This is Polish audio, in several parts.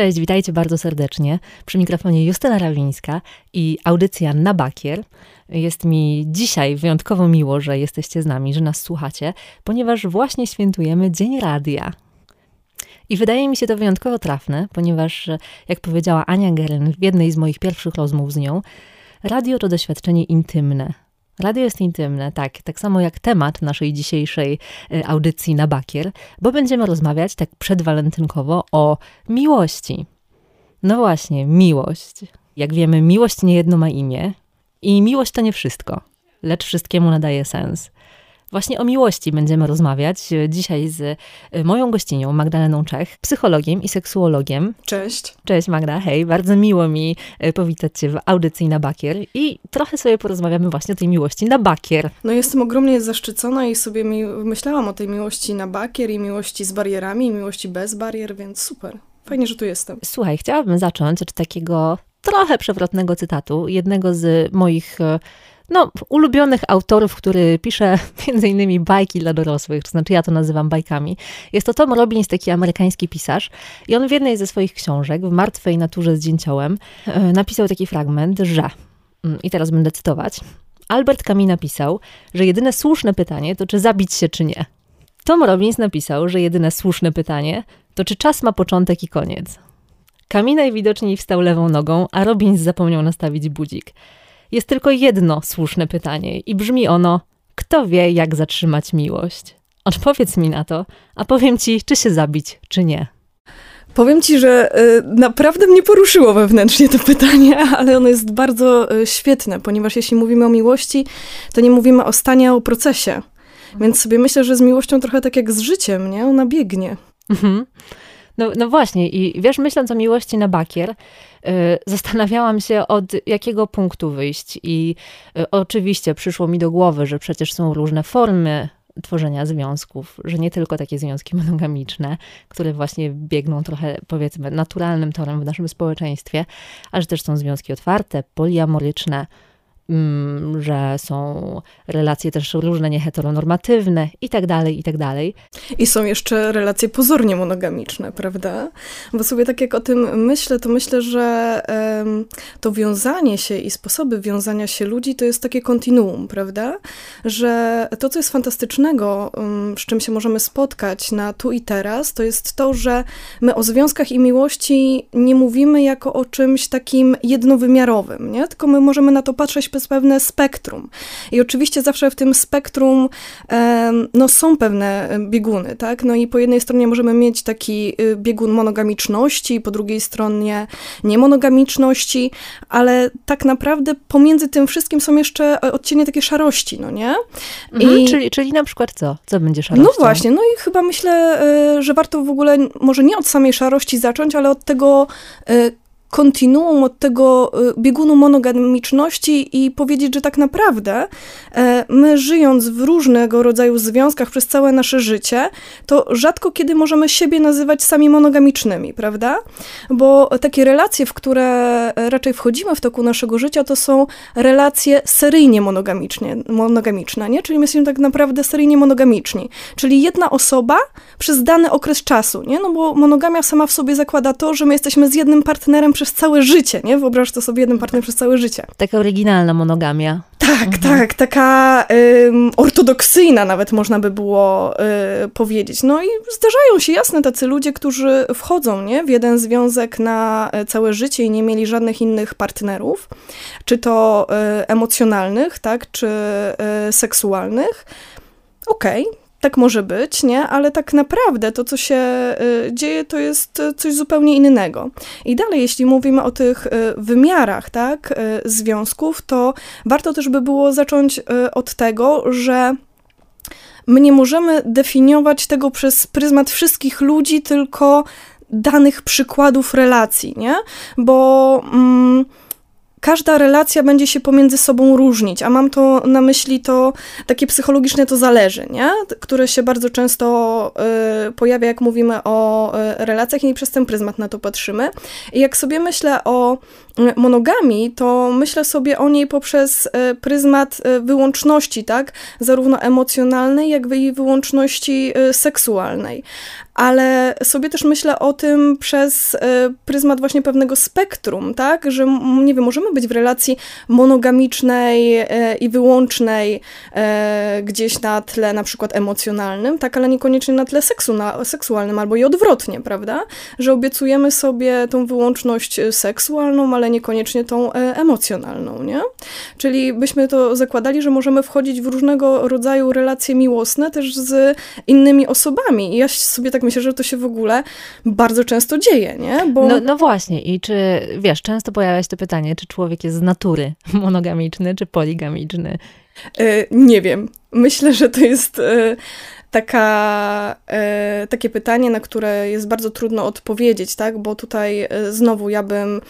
Cześć, witajcie bardzo serdecznie. Przy mikrofonie Justyna Rawińska i audycja na Bakier. Jest mi dzisiaj wyjątkowo miło, że jesteście z nami, że nas słuchacie, ponieważ właśnie świętujemy Dzień Radia. I wydaje mi się to wyjątkowo trafne, ponieważ, jak powiedziała Ania Geryn w jednej z moich pierwszych rozmów z nią, radio to doświadczenie intymne. Radio jest intymne, tak, tak samo jak temat naszej dzisiejszej y, audycji na Bakier, bo będziemy rozmawiać tak przedwalentynkowo o miłości. No właśnie, miłość. Jak wiemy, miłość nie jedno ma imię i miłość to nie wszystko, lecz wszystkiemu nadaje sens. Właśnie o miłości będziemy rozmawiać e, dzisiaj z e, moją gościnią Magdaleną Czech, psychologiem i seksuologiem. Cześć. Cześć Magda, hej, bardzo miło mi e, powitać Cię w audycji na Bakier i trochę sobie porozmawiamy właśnie o tej miłości na Bakier. No jestem ogromnie zaszczycona i sobie mi myślałam o tej miłości na Bakier i miłości z barierami i miłości bez barier, więc super. Fajnie, że tu jestem. Słuchaj, chciałabym zacząć od takiego trochę przewrotnego cytatu jednego z moich no, ulubionych autorów, który pisze między innymi bajki dla dorosłych, to znaczy ja to nazywam bajkami. Jest to Tom Robbins, taki amerykański pisarz i on w jednej ze swoich książek, w Martwej naturze z dzięciołem, e, napisał taki fragment, że, mm, i teraz będę cytować, Albert Camus napisał, że jedyne słuszne pytanie to czy zabić się, czy nie. Tom Robbins napisał, że jedyne słuszne pytanie to czy czas ma początek i koniec. Camus najwidoczniej wstał lewą nogą, a Robbins zapomniał nastawić budzik. Jest tylko jedno słuszne pytanie i brzmi ono: kto wie, jak zatrzymać miłość? Odpowiedz mi na to, a powiem ci, czy się zabić, czy nie. Powiem ci, że y, naprawdę mnie poruszyło wewnętrznie to pytanie, ale ono jest bardzo y, świetne, ponieważ jeśli mówimy o miłości, to nie mówimy o stanie, a o procesie. Więc sobie myślę, że z miłością trochę tak jak z życiem, nie? Ona biegnie. Mhm. No, no właśnie, i wiesz, myśląc o miłości na bakier, yy, zastanawiałam się od jakiego punktu wyjść. I yy, oczywiście przyszło mi do głowy, że przecież są różne formy tworzenia związków, że nie tylko takie związki monogamiczne, które właśnie biegną trochę, powiedzmy, naturalnym torem w naszym społeczeństwie, ale że też są związki otwarte, poliamoryczne, że są relacje też różne, nieheteronormatywne i tak dalej, i tak dalej. I są jeszcze relacje pozornie monogamiczne, prawda? Bo sobie tak jak o tym myślę, to myślę, że to wiązanie się i sposoby wiązania się ludzi to jest takie kontinuum, prawda? Że to, co jest fantastycznego, z czym się możemy spotkać na tu i teraz, to jest to, że my o związkach i miłości nie mówimy jako o czymś takim jednowymiarowym, nie? Tylko my możemy na to patrzeć przez pewne spektrum. I oczywiście zawsze w tym spektrum no, są pewne bieguny, tak? No i po jednej stronie możemy mieć taki y, biegun monogamiczności, po drugiej stronie niemonogamiczności, ale tak naprawdę pomiędzy tym wszystkim są jeszcze odcienie takiej szarości, no nie? Mhm, I... czyli, czyli na przykład co? Co będzie szarością? No właśnie, no i chyba myślę, y, że warto w ogóle może nie od samej szarości zacząć, ale od tego, y, kontinuum od tego y, biegunu monogamiczności i powiedzieć, że tak naprawdę e, my żyjąc w różnego rodzaju związkach przez całe nasze życie, to rzadko kiedy możemy siebie nazywać sami monogamicznymi, prawda? Bo takie relacje, w które raczej wchodzimy w toku naszego życia, to są relacje seryjnie monogamiczne, monogamiczne nie? Czyli my jesteśmy tak naprawdę seryjnie monogamiczni. Czyli jedna osoba przez dany okres czasu, nie? No bo monogamia sama w sobie zakłada to, że my jesteśmy z jednym partnerem przez całe życie, nie? Wyobraź to sobie jeden partner przez całe życie. Taka oryginalna monogamia. Tak, mhm. tak, taka ortodoksyjna nawet można by było y, powiedzieć. No i zdarzają się jasne tacy ludzie, którzy wchodzą nie, w jeden związek na e, całe życie i nie mieli żadnych innych partnerów, czy to y, emocjonalnych, tak, czy y, seksualnych. Okej, okay, tak może być, nie? Ale tak naprawdę to, co się y, dzieje, to jest coś zupełnie innego. I dalej, jeśli mówimy o tych y, wymiarach, tak, y, związków, to warto też by było zacząć od tego, że my nie możemy definiować tego przez pryzmat wszystkich ludzi, tylko danych przykładów relacji, nie? Bo... Mm, każda relacja będzie się pomiędzy sobą różnić, a mam to na myśli to takie psychologiczne to zależy, nie? które się bardzo często y, pojawia, jak mówimy o y, relacjach i przez ten pryzmat na to patrzymy. I jak sobie myślę o y, monogami, to myślę sobie o niej poprzez y, pryzmat wyłączności, tak? Zarówno emocjonalnej, jak i wyłączności seksualnej. Ale sobie też myślę o tym przez e, pryzmat właśnie pewnego spektrum, tak, że nie wiem, możemy być w relacji monogamicznej e, i wyłącznej e, gdzieś na tle na przykład emocjonalnym, tak, ale niekoniecznie na tle seksu, na, seksualnym albo i odwrotnie, prawda, że obiecujemy sobie tą wyłączność seksualną, ale niekoniecznie tą emocjonalną, nie? Czyli byśmy to zakładali, że możemy wchodzić w różnego rodzaju relacje miłosne też z innymi osobami. I ja sobie tak myślę, że to się w ogóle bardzo często dzieje, nie? Bo... No, no właśnie i czy, wiesz, często pojawia się to pytanie, czy człowiek jest z natury monogamiczny, czy poligamiczny? Yy, nie wiem. Myślę, że to jest yy, taka, e, takie pytanie, na które jest bardzo trudno odpowiedzieć, tak? bo tutaj e, znowu ja bym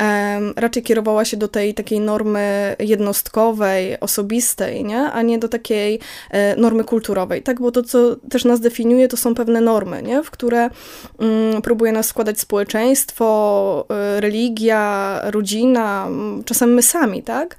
e, raczej kierowała się do tej takiej normy jednostkowej, osobistej, nie? a nie do takiej e, normy kulturowej, tak? bo to, co też nas definiuje, to są pewne normy, nie? w które mm, próbuje nas składać społeczeństwo, e, religia, rodzina, czasem my sami, tak?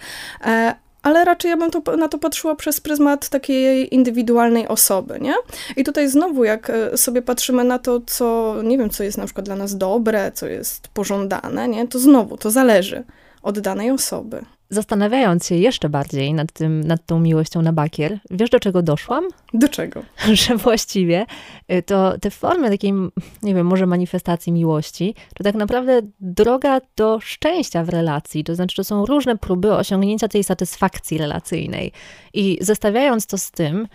Ale raczej ja bym to, na to patrzyła przez pryzmat takiej indywidualnej osoby, nie? I tutaj znowu, jak e, sobie patrzymy na to, co, nie wiem, co jest na przykład dla nas dobre, co jest pożądane, nie? To znowu, to zależy od danej osoby. Zastanawiając się jeszcze bardziej nad, tym, nad tą miłością na bakier, wiesz do czego doszłam? Do czego? Że właściwie y, to te formy takiej, nie wiem, może manifestacji miłości, to tak naprawdę droga do szczęścia w relacji. To znaczy, to są różne próby osiągnięcia tej satysfakcji relacyjnej. I zestawiając to z tym,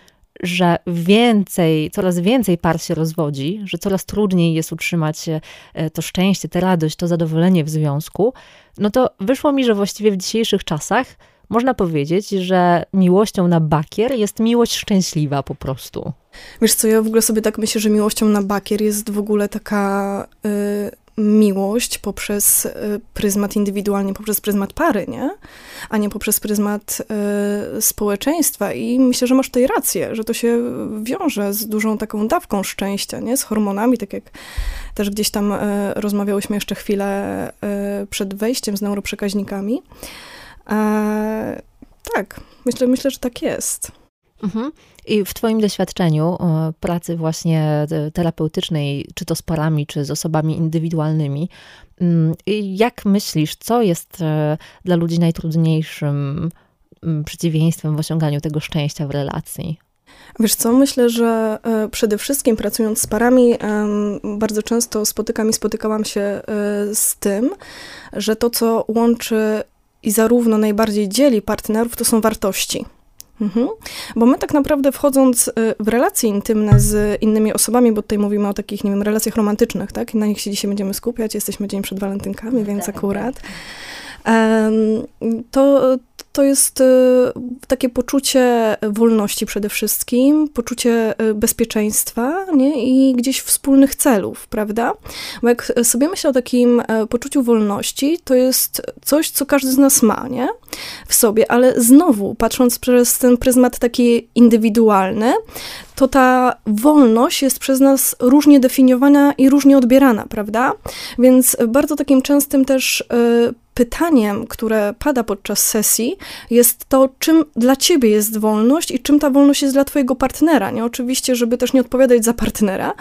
że więcej, coraz więcej par się rozwodzi, że coraz trudniej jest utrzymać e, to szczęście, tę radość, to zadowolenie w związku, no to wyszło mi, że właściwie w dzisiejszych czasach można powiedzieć, że miłością na bakier jest miłość szczęśliwa po prostu. Wiesz co, ja w ogóle sobie tak myślę, że miłością na bakier jest w ogóle taka... Yy miłość poprzez y, pryzmat indywidualnie, poprzez pryzmat pary, nie? A nie poprzez pryzmat y, społeczeństwa. I myślę, że masz tutaj rację, że to się wiąże z dużą taką dawką szczęścia, nie? Z hormonami, tak jak też gdzieś tam y, rozmawiałyśmy jeszcze chwilę przed wejściem z neuroprzekaźnikami. E, tak, myślę, myślę, że tak jest. Mhm. I w Twoim doświadczeniu e, pracy właśnie e, terapeutycznej, czy to z parami, czy z osobami indywidualnymi, mm, jak myślisz, co jest e, dla ludzi najtrudniejszym mm, przeciwieństwem w osiąganiu tego szczęścia w relacji? Wiesz co, myślę, że przede wszystkim pracując z parami, bardzo często spotykam i spotykałam się z tym, że to, co łączy i zarówno najbardziej dzieli partnerów, to są wartości. Mhm. Bo my tak naprawdę wchodząc y, w relacje intymne z innymi osobami, bo tutaj mówimy o takich, nie wiem, relacjach romantycznych, tak? Na nich się dzisiaj będziemy skupiać, jesteśmy dzień przed walentynkami, więc tak, akurat. To, to jest y, takie poczucie wolności przede wszystkim, poczucie y, bezpieczeństwa nie? i gdzieś wspólnych celów, prawda? Bo jak sobie myślę o takim e, poczuciu wolności, to jest coś, co każdy z nas ma nie? w sobie, ale znowu, patrząc przez ten pryzmat taki indywidualny, to ta wolność jest przez nas różnie definiowana i różnie odbierana, prawda? Więc bardzo takim częstym też y, pytaniem, które pada podczas sesji, jest to, czym dla ciebie jest wolność i czym ta wolność jest dla twojego partnera. Nie oczywiście, żeby też nie odpowiadać za partnera,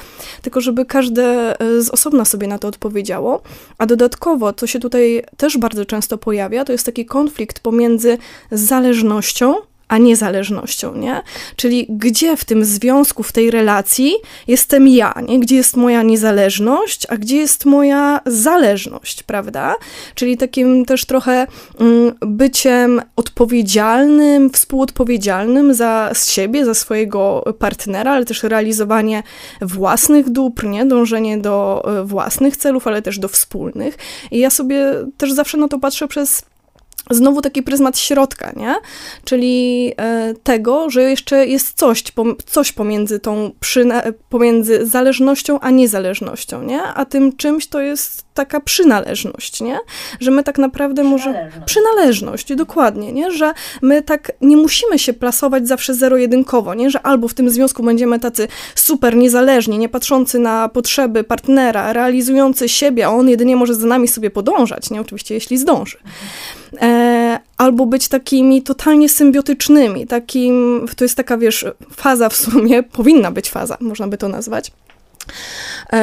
tylko żeby każde y, z osobna sobie na to odpowiedziało. A dodatkowo, co się tutaj też bardzo często pojawia, to jest taki konflikt pomiędzy zależnością a niezależnością, nie? Czyli gdzie w tym związku, w tej relacji jestem ja, nie? Gdzie jest moja niezależność, a gdzie jest moja zależność, prawda? Czyli takim też trochę mm, byciem odpowiedzialnym, współodpowiedzialnym za siebie, za swojego partnera, ale też realizowanie własnych dóbr, nie? Dążenie do e, własnych celów, ale też do wspólnych. I ja sobie też zawsze na to patrzę przez znowu taki pryzmat środka, nie? Czyli e, tego, że jeszcze jest coś, coś pomiędzy tą, pomiędzy zależnością a niezależnością, nie? A tym czymś to jest taka przynależność, nie? Że my tak naprawdę może... Przynależność, dokładnie, nie? Że my tak nie musimy się plasować zawsze zero-jedynkowo, nie? Że albo w tym związku będziemy tacy super niezależni, nie patrzący na potrzeby partnera, realizujący siebie, a on jedynie może za nami sobie podążać, nie? Oczywiście, jeśli zdąży. E, albo być takimi totalnie symbiotycznymi, takim, to jest taka, wiesz, faza w sumie, powinna być faza, można by to nazwać,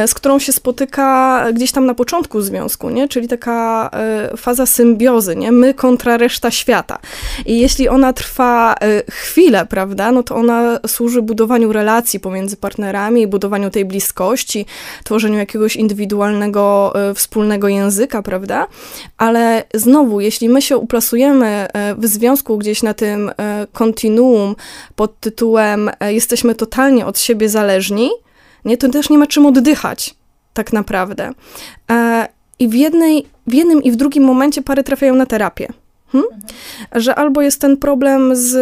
z którą się spotyka gdzieś tam na początku związku, nie? czyli taka e, faza symbiozy, nie? my kontra reszta świata. I jeśli ona trwa e, chwilę, prawda, no to ona służy budowaniu relacji pomiędzy partnerami, budowaniu tej bliskości, tworzeniu jakiegoś indywidualnego, wspólnego języka, prawda? Ale znowu, jeśli my się uplasujemy w związku gdzieś na tym kontinuum pod tytułem jesteśmy totalnie od siebie zależni, nie, to też nie ma czym oddychać, tak naprawdę. E, I w, jednej, w jednym i w drugim momencie pary trafiają na terapię. Hmm? Że albo jest ten problem z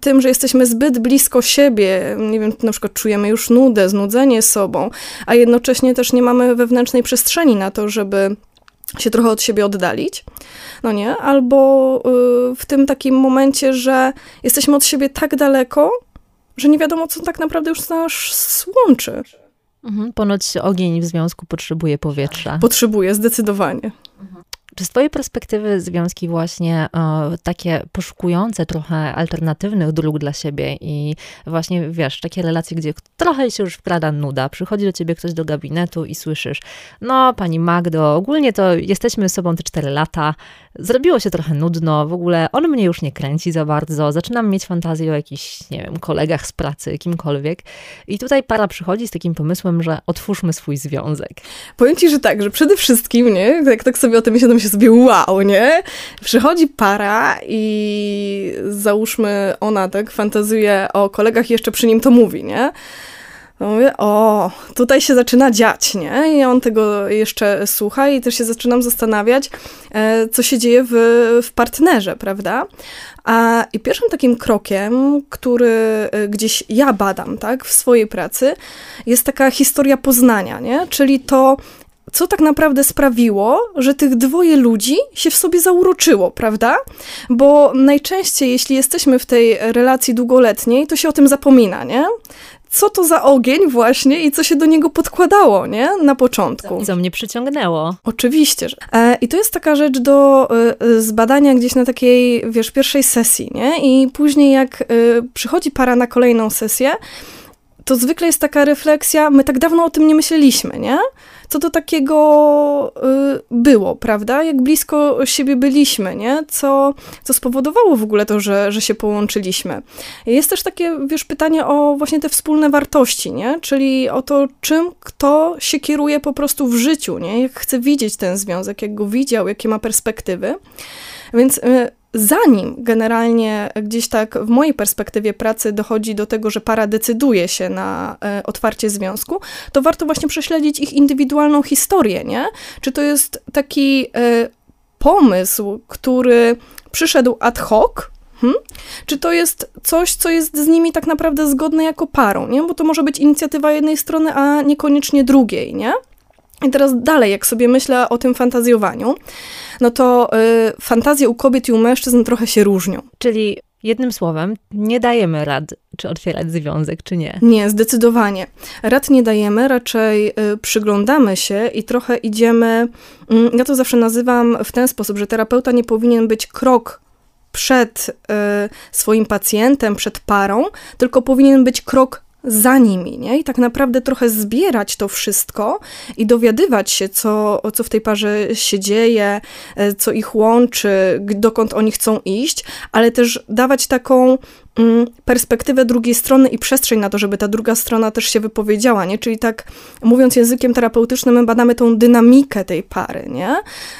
tym, że jesteśmy zbyt blisko siebie, nie wiem, na przykład czujemy już nudę, znudzenie sobą, a jednocześnie też nie mamy wewnętrznej przestrzeni na to, żeby się trochę od siebie oddalić, no nie? Albo y, w tym takim momencie, że jesteśmy od siebie tak daleko, że nie wiadomo, co tak naprawdę już nas łączy. Mhm, ponoć ogień w związku potrzebuje powietrza. Potrzebuje, zdecydowanie. Czy z Twojej perspektywy związki właśnie e, takie poszukujące trochę alternatywnych dróg dla siebie i właśnie, wiesz, takie relacje, gdzie trochę się już wkrada nuda, przychodzi do ciebie ktoś do gabinetu i słyszysz, no pani Magdo, ogólnie to jesteśmy sobą te cztery lata, zrobiło się trochę nudno, w ogóle on mnie już nie kręci za bardzo, zaczynam mieć fantazję o jakichś, nie wiem, kolegach z pracy, kimkolwiek. I tutaj para przychodzi z takim pomysłem, że otwórzmy swój związek. Powiem ci, że tak, że przede wszystkim, nie, jak tak sobie o tym myślę, myślę sobie, wow, nie? Przychodzi para i załóżmy ona tak fantazuje o kolegach i jeszcze przy nim to mówi, nie? No mówię, o, tutaj się zaczyna dziać, nie? I on tego jeszcze słucha i też się zaczynam zastanawiać, e, co się dzieje w, w partnerze, prawda? A, I pierwszym takim krokiem, który e, gdzieś ja badam, tak, w swojej pracy, jest taka historia poznania, nie? Czyli to, co tak naprawdę sprawiło, że tych dwoje ludzi się w sobie zauroczyło, prawda? Bo najczęściej, jeśli jesteśmy w tej relacji długoletniej, to się o tym zapomina, nie? co to za ogień właśnie i co się do niego podkładało, nie? Na początku. I co mnie przyciągnęło. Oczywiście. Że. E, I to jest taka rzecz do e, zbadania gdzieś na takiej, wiesz, pierwszej sesji, nie? I później jak e, przychodzi para na kolejną sesję, to zwykle jest taka refleksja, my tak dawno o tym nie myśleliśmy, nie? Co to takiego y, było, prawda? Jak blisko siebie byliśmy, nie? Co, co spowodowało w ogóle to, że, że się połączyliśmy. Jest też takie, wiesz, pytanie o właśnie te wspólne wartości, nie? Czyli o to, czym kto się kieruje po prostu w życiu, nie? Jak chce widzieć ten związek, jak go widział, jakie ma perspektywy. Więc y, zanim generalnie gdzieś tak w mojej perspektywie pracy dochodzi do tego, że para decyduje się na e, otwarcie związku, to warto właśnie prześledzić ich indywidualną historię, nie? Czy to jest taki e, pomysł, który przyszedł ad hoc, Hmm? Czy to jest coś, co jest z nimi tak naprawdę zgodne jako parą, nie? Bo to może być inicjatywa jednej strony, a niekoniecznie drugiej, nie? I teraz dalej, jak sobie myślę o tym fantazjowaniu, no to y, fantazje u kobiet i u mężczyzn trochę się różnią. Czyli jednym słowem, nie dajemy rad, czy otwierać związek, czy nie? Nie, zdecydowanie. Rad nie dajemy, raczej y, przyglądamy się i trochę idziemy. Y, ja to zawsze nazywam w ten sposób, że terapeuta nie powinien być krok przed y, swoim pacjentem, przed parą, tylko powinien być krok za nimi, nie? I tak naprawdę trochę zbierać to wszystko i dowiadywać się, co, co w tej parze się dzieje, e, co ich łączy, dokąd oni chcą iść, ale też dawać taką mm, perspektywę drugiej strony i przestrzeń na to, żeby ta druga strona też się wypowiedziała, nie? Czyli tak mówiąc językiem terapeutycznym, my badamy tą dynamikę tej pary, nie?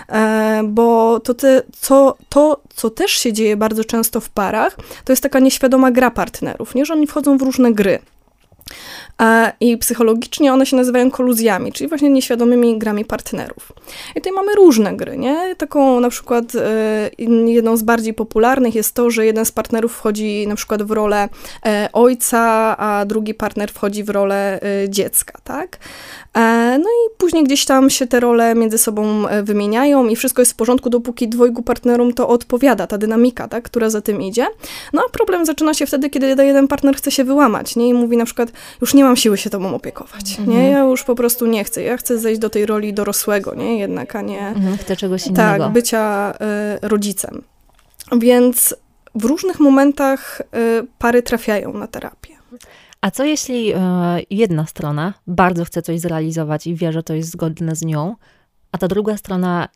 E, bo to, te, co, to, co też się dzieje bardzo często w parach, to jest taka nieświadoma gra partnerów, nie? Że oni wchodzą w różne gry. I psychologicznie one się nazywają koluzjami, czyli właśnie nieświadomymi grami partnerów. I tutaj mamy różne gry, nie? Taką na przykład e, jedną z bardziej popularnych jest to, że jeden z partnerów wchodzi na przykład w rolę e, ojca, a drugi partner wchodzi w rolę e, dziecka, tak? No i później gdzieś tam się te role między sobą wymieniają i wszystko jest w porządku, dopóki dwojgu partnerom to odpowiada, ta dynamika, tak, która za tym idzie. No a problem zaczyna się wtedy, kiedy jeden partner chce się wyłamać, nie? I mówi na przykład, już nie mam siły się tobą opiekować, mhm. nie? Ja już po prostu nie chcę. Ja chcę zejść do tej roli dorosłego, nie? Jednak, a nie... Mhm, chcę czegoś innego. Tak, bycia y, rodzicem. Więc w różnych momentach y, pary trafiają na terapię. A co jeśli e, jedna strona bardzo chce coś zrealizować i wie, że to jest zgodne z nią, a ta druga strona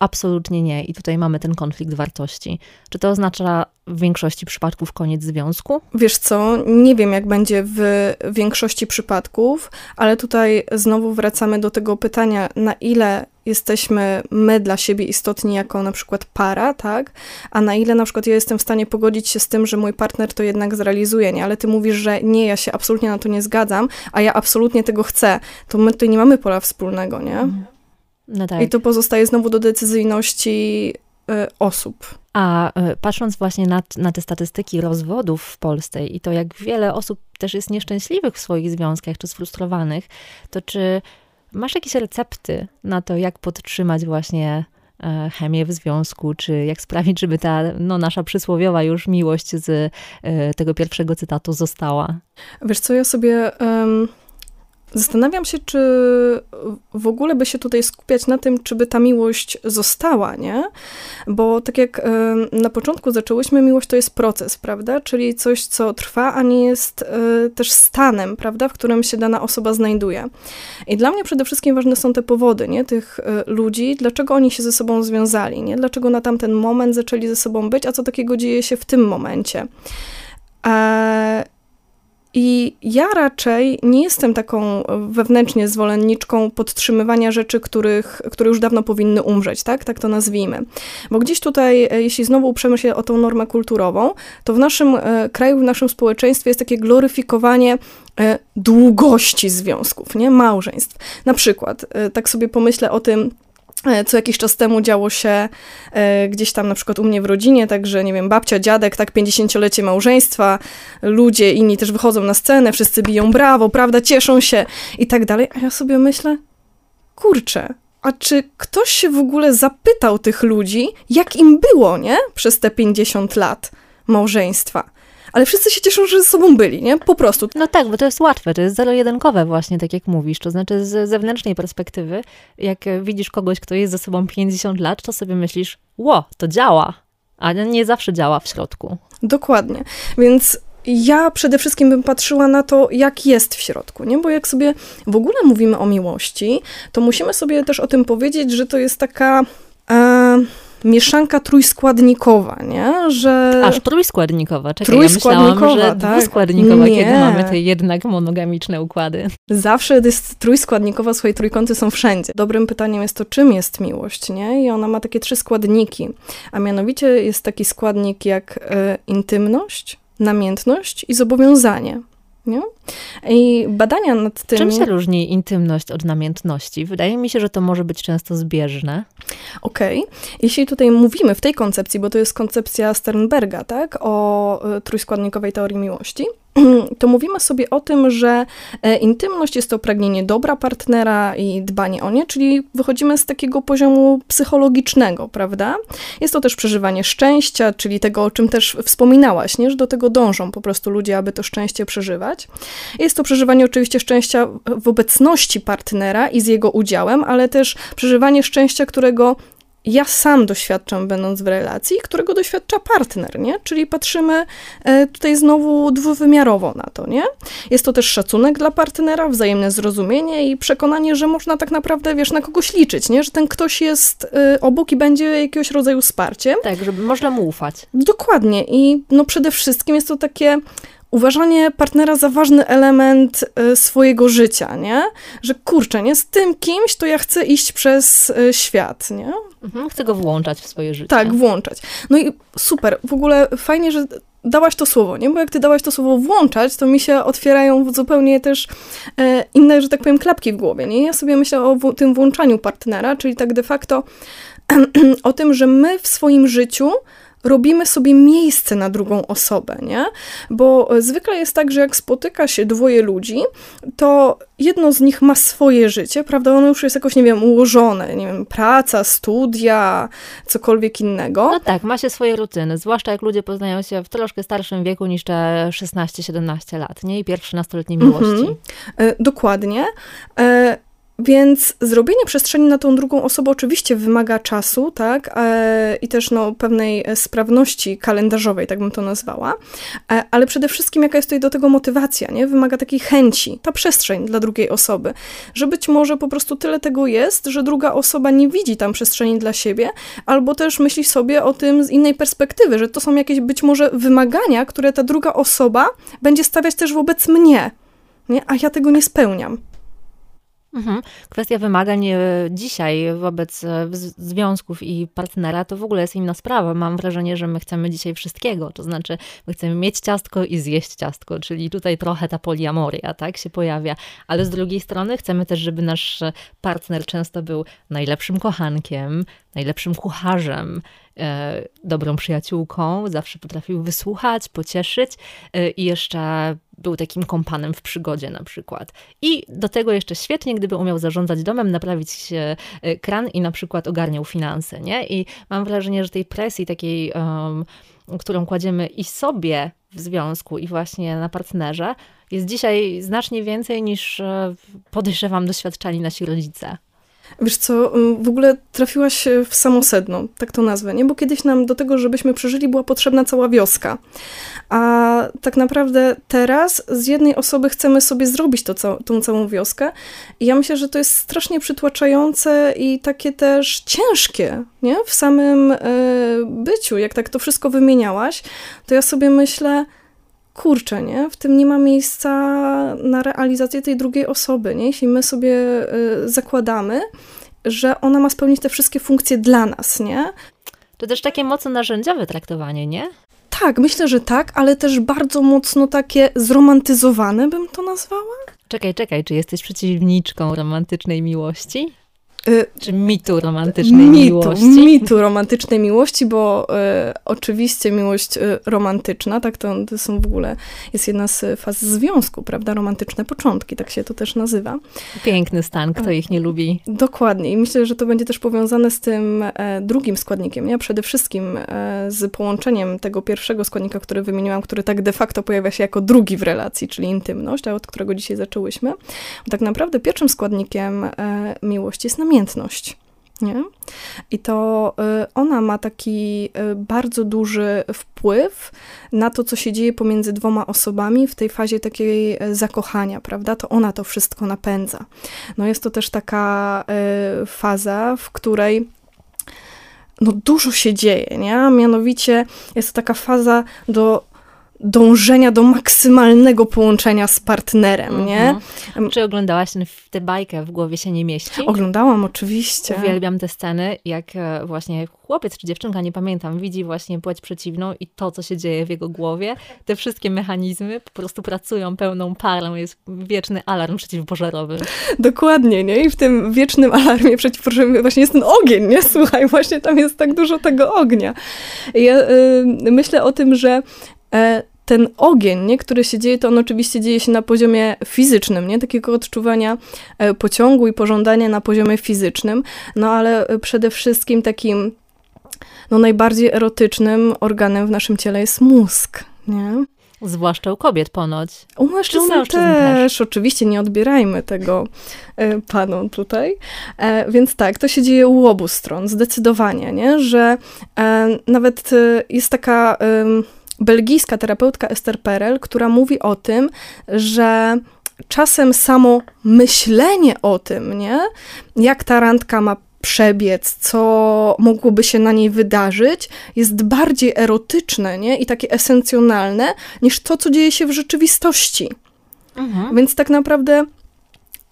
absolutnie nie i tutaj mamy ten konflikt wartości. Czy to oznacza w większości przypadków koniec związku? Wiesz co, nie wiem jak będzie w większości przypadków, ale tutaj znowu wracamy do tego pytania, na ile jesteśmy my dla siebie istotni jako na przykład para, tak? A na ile na przykład ja jestem w stanie pogodzić się z tym, że mój partner to jednak zrealizuje, nie? Ale ty mówisz, że nie, ja się absolutnie na to nie zgadzam, a ja absolutnie tego chcę. To my tutaj nie mamy pola wspólnego, nie? Mhm. No tak. I to pozostaje znowu do decyzyjności y, osób. A y, patrząc właśnie na, na te statystyki rozwodów w Polsce i to, jak wiele osób też jest nieszczęśliwych w swoich związkach czy sfrustrowanych, to czy masz jakieś recepty na to, jak podtrzymać właśnie e, chemię w związku, czy jak sprawić, żeby ta no, nasza przysłowiowa już miłość z e, tego pierwszego cytatu została? Wiesz co, ja sobie... Um Zastanawiam się, czy w ogóle by się tutaj skupiać na tym, czy by ta miłość została, nie? Bo tak jak na początku zaczęłyśmy, miłość to jest proces, prawda? Czyli coś, co trwa, a nie jest e, też stanem, prawda? W którym się dana osoba znajduje. I dla mnie przede wszystkim ważne są te powody, nie? Tych e, ludzi, dlaczego oni się ze sobą związali, nie? Dlaczego na tamten moment zaczęli ze sobą być, a co takiego dzieje się w tym momencie. E, i ja raczej nie jestem taką wewnętrznie zwolenniczką podtrzymywania rzeczy, których, które już dawno powinny umrzeć, tak? Tak to nazwijmy. Bo gdzieś tutaj, e, jeśli znowu uprzemy się o tą normę kulturową, to w naszym e, kraju, w naszym społeczeństwie jest takie gloryfikowanie e, długości związków, nie? Małżeństw. Na przykład, tak sobie pomyślę o tym, E, co jakiś czas temu działo się e, gdzieś tam na przykład u mnie w rodzinie, także nie wiem, babcia, dziadek, tak 50-lecie małżeństwa, ludzie inni też wychodzą na scenę, wszyscy biją brawo, prawda, cieszą się i tak dalej, a ja sobie myślę, kurczę, a czy ktoś się w ogóle zapytał tych ludzi, jak im było, nie, przez te 50 lat małżeństwa? Ale wszyscy się cieszą, że ze sobą byli, nie? Po prostu. No tak, bo to jest łatwe, to jest zero-jedynkowe właśnie, tak jak mówisz. To znaczy z zewnętrznej perspektywy, jak widzisz kogoś, kto jest ze sobą 50 lat, to sobie myślisz, ło, to działa. A nie zawsze działa w środku. Dokładnie. Więc ja przede wszystkim bym patrzyła na to, jak jest w środku, nie? Bo jak sobie w ogóle mówimy o miłości, to musimy sobie też o tym powiedzieć, że to jest taka... E, mieszanka trójskładnikowa, nie? Że... Aż trójskładnikowa, czekaj, trójskładnikowa, ja myślałam, że tak? dwuskładnikowa, nie. kiedy mamy te jednak monogamiczne układy. Zawsze jest trójskładnikowa, swoje trójkąty są wszędzie. Dobrym pytaniem jest to, czym jest miłość, nie? I ona ma takie trzy składniki, a mianowicie jest taki składnik jak y, intymność, namiętność i zobowiązanie. Nie? I badania nad tym. Czym się różni intymność od namiętności? Wydaje mi się, że to może być często zbieżne. Okej. Okay. Jeśli tutaj mówimy w tej koncepcji, bo to jest koncepcja Sternberga, tak, o y, trójskładnikowej teorii miłości, to mówimy sobie o tym, że e, intymność jest to pragnienie dobra partnera i dbanie o nie, czyli wychodzimy z takiego poziomu psychologicznego, prawda? Jest to też przeżywanie szczęścia, czyli tego, o czym też wspominałaś, nie? że do tego dążą po prostu ludzie, aby to szczęście przeżywać. Jest to przeżywanie oczywiście szczęścia w obecności partnera i z jego udziałem, ale też przeżywanie szczęścia, którego ja sam doświadczam, będąc w relacji, którego doświadcza partner, nie? Czyli patrzymy e, tutaj znowu dwuwymiarowo na to, nie? Jest to też szacunek dla partnera, wzajemne zrozumienie i przekonanie, że można tak naprawdę, wiesz, na kogoś liczyć, nie? Że ten ktoś jest e, obok i będzie jakiegoś rodzaju wsparciem. Tak, żeby można mu ufać. Dokładnie i no przede wszystkim jest to takie uważanie partnera za ważny element y, swojego życia, nie? Że kurczę, nie? Z tym kimś to ja chcę iść przez y, świat, nie? Mhm, chcę go włączać w swoje życie. Tak, włączać. No i super, w ogóle fajnie, że dałaś to słowo, nie? Bo jak ty dałaś to słowo włączać, to mi się otwierają zupełnie też e, inne, że tak powiem, klapki w głowie, nie? Ja sobie myślę o tym włączaniu partnera, czyli tak de facto o tym, że my w swoim życiu robimy sobie miejsce na drugą osobę, nie? Bo zwykle jest tak, że jak spotyka się dwoje ludzi, to jedno z nich ma swoje życie, prawda? Ono już jest jakoś, nie wiem, ułożone, nie wiem, praca, studia, cokolwiek innego. No tak, ma się swoje rutyny, zwłaszcza jak ludzie poznają się w troszkę starszym wieku niż te 16-17 lat, nie? I pierwsze nastoletnie miłości. Mhm. E, dokładnie. E, Więc zrobienie przestrzeni na tą drugą osobę oczywiście wymaga czasu, tak, e, i też no, pewnej sprawności kalendarzowej, tak bym to nazwała, e, ale przede wszystkim jaka jest tutaj do tego motywacja, nie? Wymaga takiej chęci, ta przestrzeń dla drugiej osoby, że być może po prostu tyle tego jest, że druga osoba nie widzi tam przestrzeni dla siebie, albo też myśli sobie o tym z innej perspektywy, że to są jakieś być może wymagania, które ta druga osoba będzie stawiać też wobec mnie, nie? a ja tego nie spełniam. Mhm. Kwestia wymagań e, dzisiaj wobec e, związków i partnera to w ogóle jest inna sprawa. Mam wrażenie, że my chcemy dzisiaj wszystkiego, to znaczy my chcemy mieć ciastko i zjeść ciastko, czyli tutaj trochę ta poliamoria, tak, się pojawia, ale z drugiej strony chcemy też, żeby nasz partner często był najlepszym kochankiem, najlepszym kucharzem, e, dobrą przyjaciółką, zawsze potrafił wysłuchać, pocieszyć i jeszcze był takim kompanem w przygodzie na przykład. I do tego jeszcze świetnie, gdyby umiał zarządzać domem, naprawić e, kran i na przykład ogarniał finanse, nie? I mam wrażenie, że tej presji takiej, um, którą kładziemy i sobie w związku i właśnie na partnerze, jest dzisiaj znacznie więcej niż e, podejrzewam doświadczali nasi rodzice. Wiesz co, w ogóle trafiłaś w samo sedno, tak to nazwę, nie? Bo kiedyś nam do tego, żebyśmy przeżyli, była potrzebna cała wioska. A tak naprawdę teraz z jednej osoby chcemy sobie zrobić to, tą całą wioskę. I ja myślę, że to jest strasznie przytłaczające i takie też ciężkie, nie? W samym y, byciu. Jak tak to wszystko wymieniałaś, to ja sobie myślę, kurczę, nie? W tym nie ma miejsca na realizację tej drugiej osoby, nie? Jeśli my sobie y, zakładamy, że ona ma spełnić te wszystkie funkcje dla nas, nie? To też takie mocno narzędziowe traktowanie, nie? Tak, myślę, że tak, ale też bardzo mocno takie zromantyzowane bym to nazwała. Czekaj, czekaj, czy jesteś przeciwniczką romantycznej miłości? Y, Czy mitu romantycznej mitu, miłości? Mitu romantycznej miłości, bo y, oczywiście miłość y, romantyczna, tak to, to są w ogóle, jest jedna z faz związku, prawda? Romantyczne początki, tak się to też nazywa. Piękny stan, kto ich nie lubi. Dokładnie i myślę, że to będzie też powiązane z tym e, drugim składnikiem, nie? Przede wszystkim e, z połączeniem tego pierwszego składnika, który wymieniłam, który tak de facto pojawia się jako drugi w relacji, czyli intymność, a od którego dzisiaj zaczęłyśmy. Tak naprawdę pierwszym składnikiem e, miłości jest namiętność namiętność. Nie? I to y, ona ma taki y, bardzo duży wpływ na to, co się dzieje pomiędzy dwoma osobami w tej fazie takiej y, zakochania, prawda? To ona to wszystko napędza. No jest to też taka faza, w której no dużo się dzieje, nie? Mianowicie jest to taka faza do dążenia do maksymalnego połączenia z partnerem, -hmm. nie? Mhm. Czy oglądałaś ten, tę bajkę W głowie się nie mieści? Oglądałam, oczywiście. Uwielbiam te sceny, jak e, właśnie chłopiec czy dziewczynka, nie pamiętam, widzi właśnie płeć przeciwną i to, co się dzieje w jego głowie. Te wszystkie mechanizmy po prostu pracują pełną parą, jest wieczny alarm przeciwpożarowy. Dokładnie, nie? I w tym wiecznym alarmie przeciwpożarowym właśnie jest ten ogień, nie? Słuchaj, właśnie tam jest tak dużo tego ognia. Ja y, myślę o tym, że ten ogień, nie, który się dzieje, to on oczywiście dzieje się na poziomie fizycznym, nie? Takiego odczuwania e, pociągu i pożądania na poziomie fizycznym, no ale e, przede wszystkim takim no, najbardziej erotycznym organem w naszym ciele jest mózg, nie? Zwłaszcza u kobiet ponoć. U mężczyzn, też, też, oczywiście, nie odbierajmy tego e, panom tutaj. E, więc tak, to się dzieje u obu stron, zdecydowanie, nie? Że e, nawet e, jest taka belgijska terapeutka Esther Perel, która mówi o tym, że czasem samo myślenie o tym, nie, jak ta randka ma przebiec, co mogłoby się na niej wydarzyć, jest bardziej erotyczne nie? i takie esencjonalne niż to, co dzieje się w rzeczywistości. Mhm. Więc tak naprawdę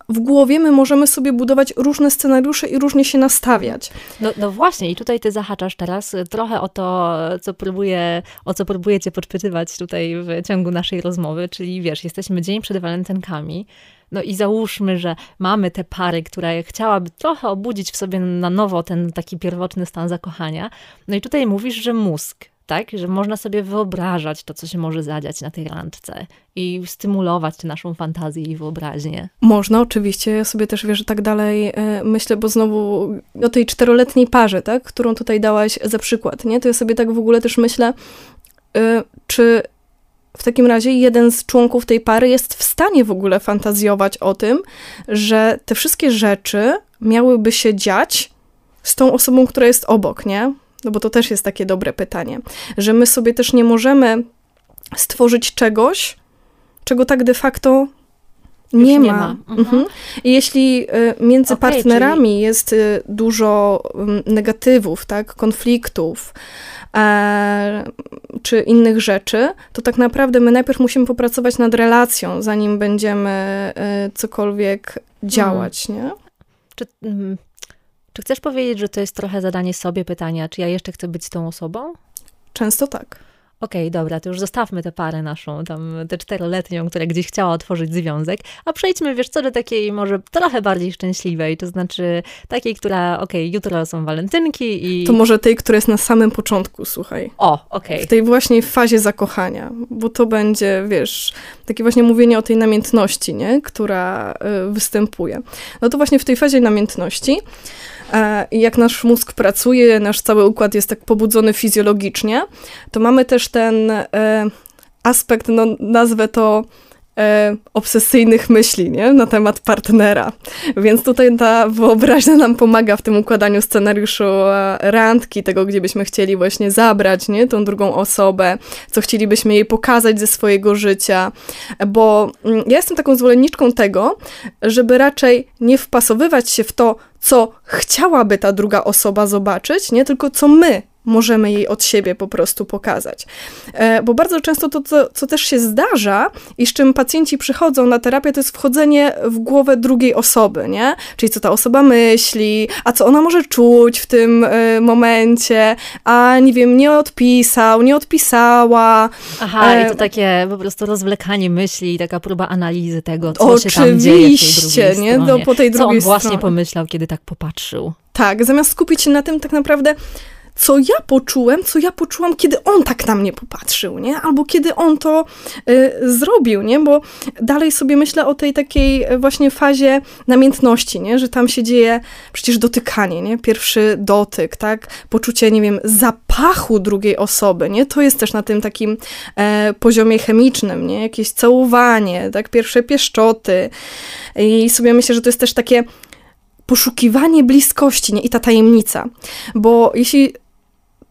w głowie my możemy sobie budować różne scenariusze i różnie się nastawiać. No, no właśnie, i tutaj ty zahaczasz teraz trochę o to, co próbuję, o co próbujecie podpytywać tutaj w ciągu naszej rozmowy, czyli wiesz, jesteśmy dzień przed walentynkami, no i załóżmy, że mamy tę pary, która chciałaby trochę obudzić w sobie na nowo ten taki pierwotny stan zakochania. No i tutaj mówisz, że mózg tak? Że można sobie wyobrażać to, co się może zadziać na tej randce i stymulować naszą fantazję i wyobraźnię. Można, oczywiście. Ja sobie też, wiesz, że tak dalej e, myślę, bo znowu o tej czteroletniej parze, tak? Którą tutaj dałaś za przykład, nie? To ja sobie tak w ogóle też myślę, e, czy w takim razie jeden z członków tej pary jest w stanie w ogóle fantazjować o tym, że te wszystkie rzeczy miałyby się dziać z tą osobą, która jest obok, nie? No bo to też jest takie dobre pytanie, że my sobie też nie możemy stworzyć czegoś, czego tak de facto nie nie ma. ma. Mhm. Mhm. I jeśli y, między Okej, partnerami jest y, dużo negatywów, tak, konfliktów, e, czy innych rzeczy, to tak naprawdę my najpierw musimy popracować nad relacją, zanim będziemy y, cokolwiek działać, nie? Czy, mm, czy chcesz powiedzieć, że to jest trochę zadanie sobie pytania, czy ja jeszcze chcę być z tą osobą? Często tak. Okej, dobra, to już zostawmy tę parę naszą, tam tę czteroletnią, która gdzieś chciała otworzyć związek, a przejdźmy, wiesz co, do takiej może trochę bardziej szczęśliwej, to znaczy takiej, która, okej, jutro są walentynki i... To może tej, która jest na samym początku, słuchaj. O, okej. W tej właśnie fazie zakochania, bo to będzie, wiesz, takie właśnie mówienie o tej namiętności, nie? która y, występuje. No to właśnie w tej fazie namiętności, i jak nasz mózg pracuje, nasz cały układ jest tak pobudzony fizjologicznie, to mamy też ten e, aspekt, no nazwę to e, obsesyjnych myśli, nie? Na temat partnera. Więc tutaj ta wyobraźnia nam pomaga w tym układaniu scenariuszu e, randki, tego, gdzie byśmy chcieli właśnie zabrać, nie? Tą drugą osobę, co chcielibyśmy jej pokazać ze swojego życia, bo mm, ja jestem taką zwolenniczką tego, żeby raczej nie wpasowywać się w to, co chciałaby ta druga osoba zobaczyć, nie? Tylko co my możemy jej od siebie po prostu pokazać. E, Bo bardzo często to, co, co też się zdarza i z czym pacjenci przychodzą na terapię, to jest wchodzenie w głowę drugiej osoby, nie? Czyli co ta osoba myśli, a co ona może czuć w tym e, momencie, a nie wiem, nie odpisał, nie odpisała. Aha, i to e, takie po prostu rozwlekanie myśli, taka próba analizy tego, co się tam dzieje w tej Oczywiście, drugiej nie? Po tej Co on drugiej właśnie stronie. pomyślał, kiedy tak popatrzył. Tak, zamiast skupić się na tym tak naprawdę, co ja poczułem, co ja poczułam, kiedy on tak na mnie popatrzył, nie? Albo kiedy on to y, zrobił, nie? Bo dalej sobie myślę o tej takiej y, właśnie fazie namiętności, nie? Że tam się dzieje przecież dotykanie, nie? Pierwszy dotyk, tak? Poczucie, nie wiem, zapachu drugiej osoby, nie? To jest też na tym takim e, poziomie chemicznym, nie? Jakieś całowanie, tak? Pierwsze pieszczoty. I sobie myślę, że to jest też takie poszukiwanie bliskości nie? i ta tajemnica. Bo jeśli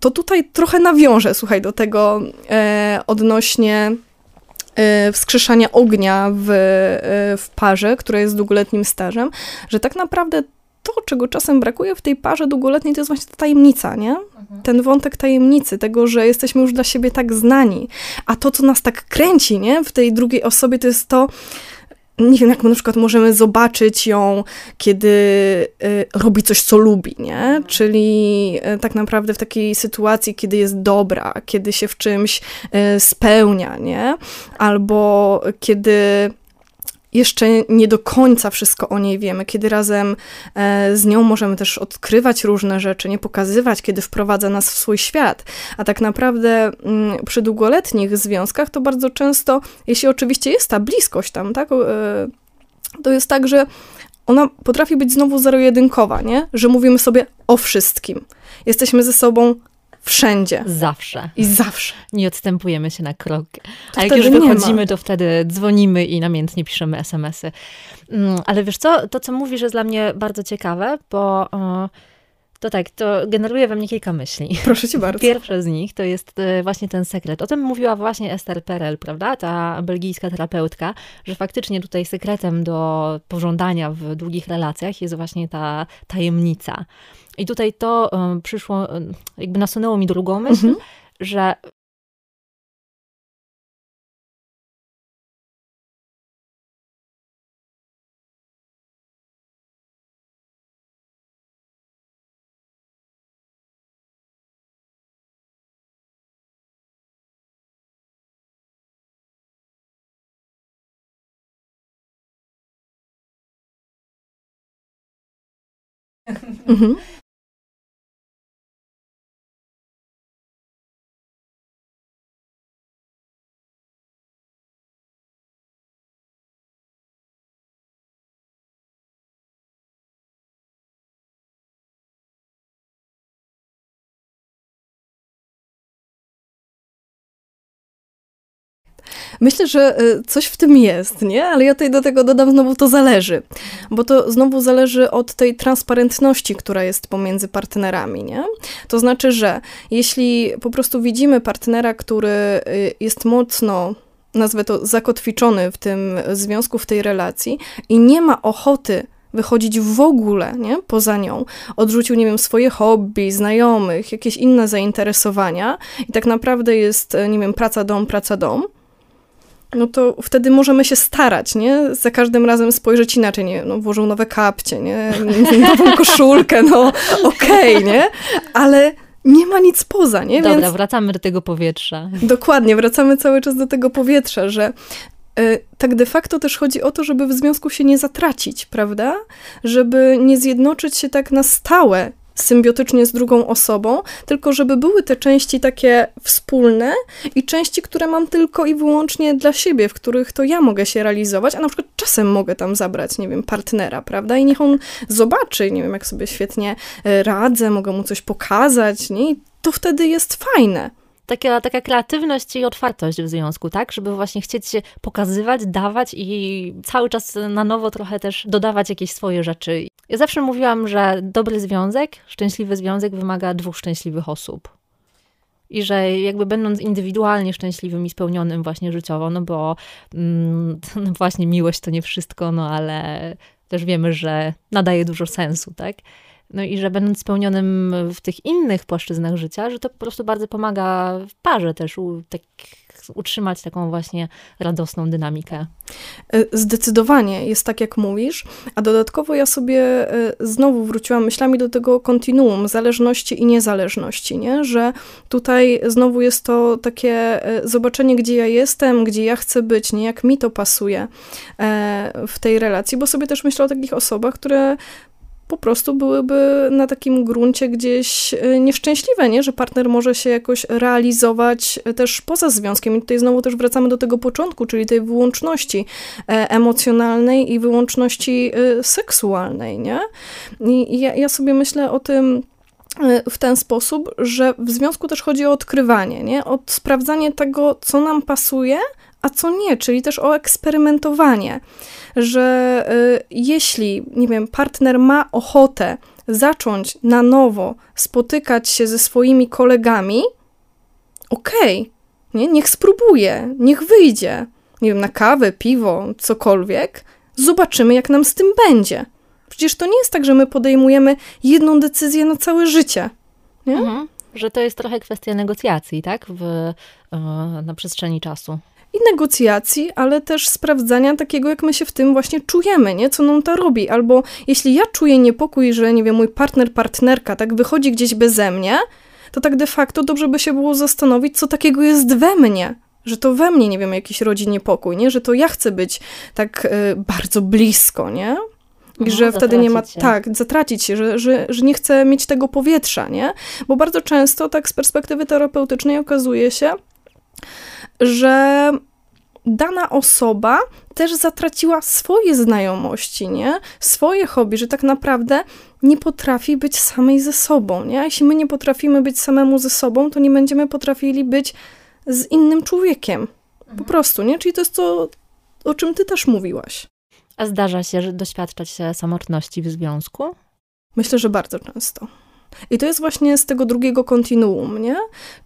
to tutaj trochę nawiążę, słuchaj, do tego e, odnośnie e, wskrzeszania ognia w, e, w parze, która jest długoletnim stażem, że tak naprawdę to, czego czasem brakuje w tej parze długoletniej, to jest właśnie ta tajemnica, nie? Ten wątek tajemnicy, tego, że jesteśmy już dla siebie tak znani. A to, co nas tak kręci, nie? W tej drugiej osobie, to jest to, nie wiem, jak my na przykład możemy zobaczyć ją, kiedy y, robi coś, co lubi, nie? Czyli y, tak naprawdę w takiej sytuacji, kiedy jest dobra, kiedy się w czymś y, spełnia, nie? Albo kiedy jeszcze nie do końca wszystko o niej wiemy, kiedy razem e, z nią możemy też odkrywać różne rzeczy, nie pokazywać, kiedy wprowadza nas w swój świat. A tak naprawdę mm, przy długoletnich związkach to bardzo często, jeśli oczywiście jest ta bliskość tam, tak, e, to jest tak, że ona potrafi być znowu zero-jedynkowa, nie? Że mówimy sobie o wszystkim. Jesteśmy ze sobą wszędzie Zawsze. i zawsze. Nie odstępujemy się na krok. To A jak już wychodzimy, to wtedy dzwonimy i namiętnie piszemy SMS-y. Mm, Ale wiesz co, to co mówisz jest dla mnie bardzo ciekawe, bo to tak, to generuje we mnie kilka myśli. Proszę cię bardzo. Pierwsze z nich to jest e, właśnie ten sekret. O tym mówiła właśnie Esther Perel, prawda? Ta belgijska terapeutka, że faktycznie tutaj sekretem do pożądania w długich relacjach jest właśnie ta tajemnica. I tutaj to przyszło, jakby nasunęło mi drugą myśl, Mhm. że Mhm. Myślę, że y, coś w tym jest, nie? Ale ja tutaj do tego dodam znowu to zależy. Bo to znowu zależy od tej transparentności, która jest pomiędzy partnerami, nie? To znaczy, że jeśli po prostu widzimy partnera, który y, jest mocno nazwę to zakotwiczony w tym związku, w tej relacji i nie ma ochoty wychodzić w ogóle, nie? Poza nią. Odrzucił, nie wiem, swoje hobby, znajomych, jakieś inne zainteresowania i tak naprawdę jest, nie wiem, praca, dom, praca, dom, no to wtedy możemy się starać, nie? Za każdym razem spojrzeć inaczej, nie? No, włożył nowe kapcie, nie? Nową koszulkę, no okej, okay, nie? Ale nie ma nic poza, nie? Dobra, Więc... wracamy do tego powietrza. Dokładnie, wracamy cały czas do tego powietrza, że y, tak de facto też chodzi o to, żeby w związku się nie zatracić, prawda? Żeby nie zjednoczyć się tak na stałe symbiotycznie z drugą osobą, tylko żeby były te części takie wspólne i części, które mam tylko i wyłącznie dla siebie, w których to ja mogę się realizować, a na przykład czasem mogę tam zabrać, nie wiem, partnera, prawda? I niech on zobaczy, nie wiem, jak sobie świetnie e, radzę, mogę mu coś pokazać, nie? I to wtedy jest fajne taka, taka kreatywność i otwartość w związku, tak? Żeby właśnie chcieć się pokazywać, dawać i cały czas na nowo trochę też dodawać jakieś swoje rzeczy. Ja zawsze mówiłam, że dobry związek, szczęśliwy związek wymaga dwóch szczęśliwych osób. I że jakby będąc indywidualnie szczęśliwym i spełnionym właśnie życiowo, no bo mm, no właśnie miłość to nie wszystko, no ale też wiemy, że nadaje dużo sensu, tak? No i że będąc spełnionym w tych innych płaszczyznach życia, że to po prostu bardzo pomaga w parze też u, tak, utrzymać taką właśnie radosną dynamikę. E, zdecydowanie jest tak, jak mówisz, a dodatkowo ja sobie e, znowu wróciłam myślami do tego kontinuum zależności i niezależności, nie? że tutaj znowu jest to takie e, zobaczenie, gdzie ja jestem, gdzie ja chcę być, nie jak mi to pasuje w tej relacji, bo sobie też myślę o takich osobach, które po prostu byłyby na takim gruncie gdzieś e, nieszczęśliwe, nie? że partner może się jakoś realizować e, też poza związkiem. I tutaj znowu też wracamy do tego początku, czyli tej wyłączności e, emocjonalnej i wyłączności seksualnej. Nie? I ja, ja sobie myślę o tym, w ten sposób, że w związku też chodzi o odkrywanie, nie? o sprawdzanie tego, co nam pasuje, a co nie, czyli też o eksperymentowanie, że y, jeśli, nie wiem, partner ma ochotę zacząć na nowo spotykać się ze swoimi kolegami, okej, okay, nie, niech spróbuje, niech wyjdzie, nie wiem, na kawę, piwo, cokolwiek, zobaczymy, jak nam z tym będzie. Przecież to nie jest tak, że my podejmujemy jedną decyzję na całe życie. Nie? Mhm. Że to jest trochę kwestia negocjacji, tak? W, e, na przestrzeni czasu i negocjacji, ale też sprawdzania takiego, jak my się w tym właśnie czujemy, nie? Co nam to robi. Albo jeśli ja czuję niepokój, że, nie wiem, mój partner, partnerka tak wychodzi gdzieś beze mnie, to tak de facto dobrze by się było zastanowić, co takiego jest we mnie, że to we mnie, nie wiem, jakiś rodzi niepokój, nie? Że to ja chcę być tak y, bardzo blisko, nie? I no, że wtedy nie ma, się. tak, zatracić się, że, że, że nie chcę mieć tego powietrza, nie? Bo bardzo często tak z perspektywy terapeutycznej okazuje się, że dana osoba też zatraciła swoje znajomości, nie? Swoje hobby, że tak naprawdę nie potrafi być samej ze sobą, nie? A jeśli my nie potrafimy być samemu ze sobą, to nie będziemy potrafili być z innym człowiekiem. Po mhm. prostu, nie? Czyli to jest to, o czym ty też mówiłaś. A zdarza się, że doświadczać samotności w związku? Myślę, że bardzo często. I to jest właśnie z tego drugiego kontinuum, nie?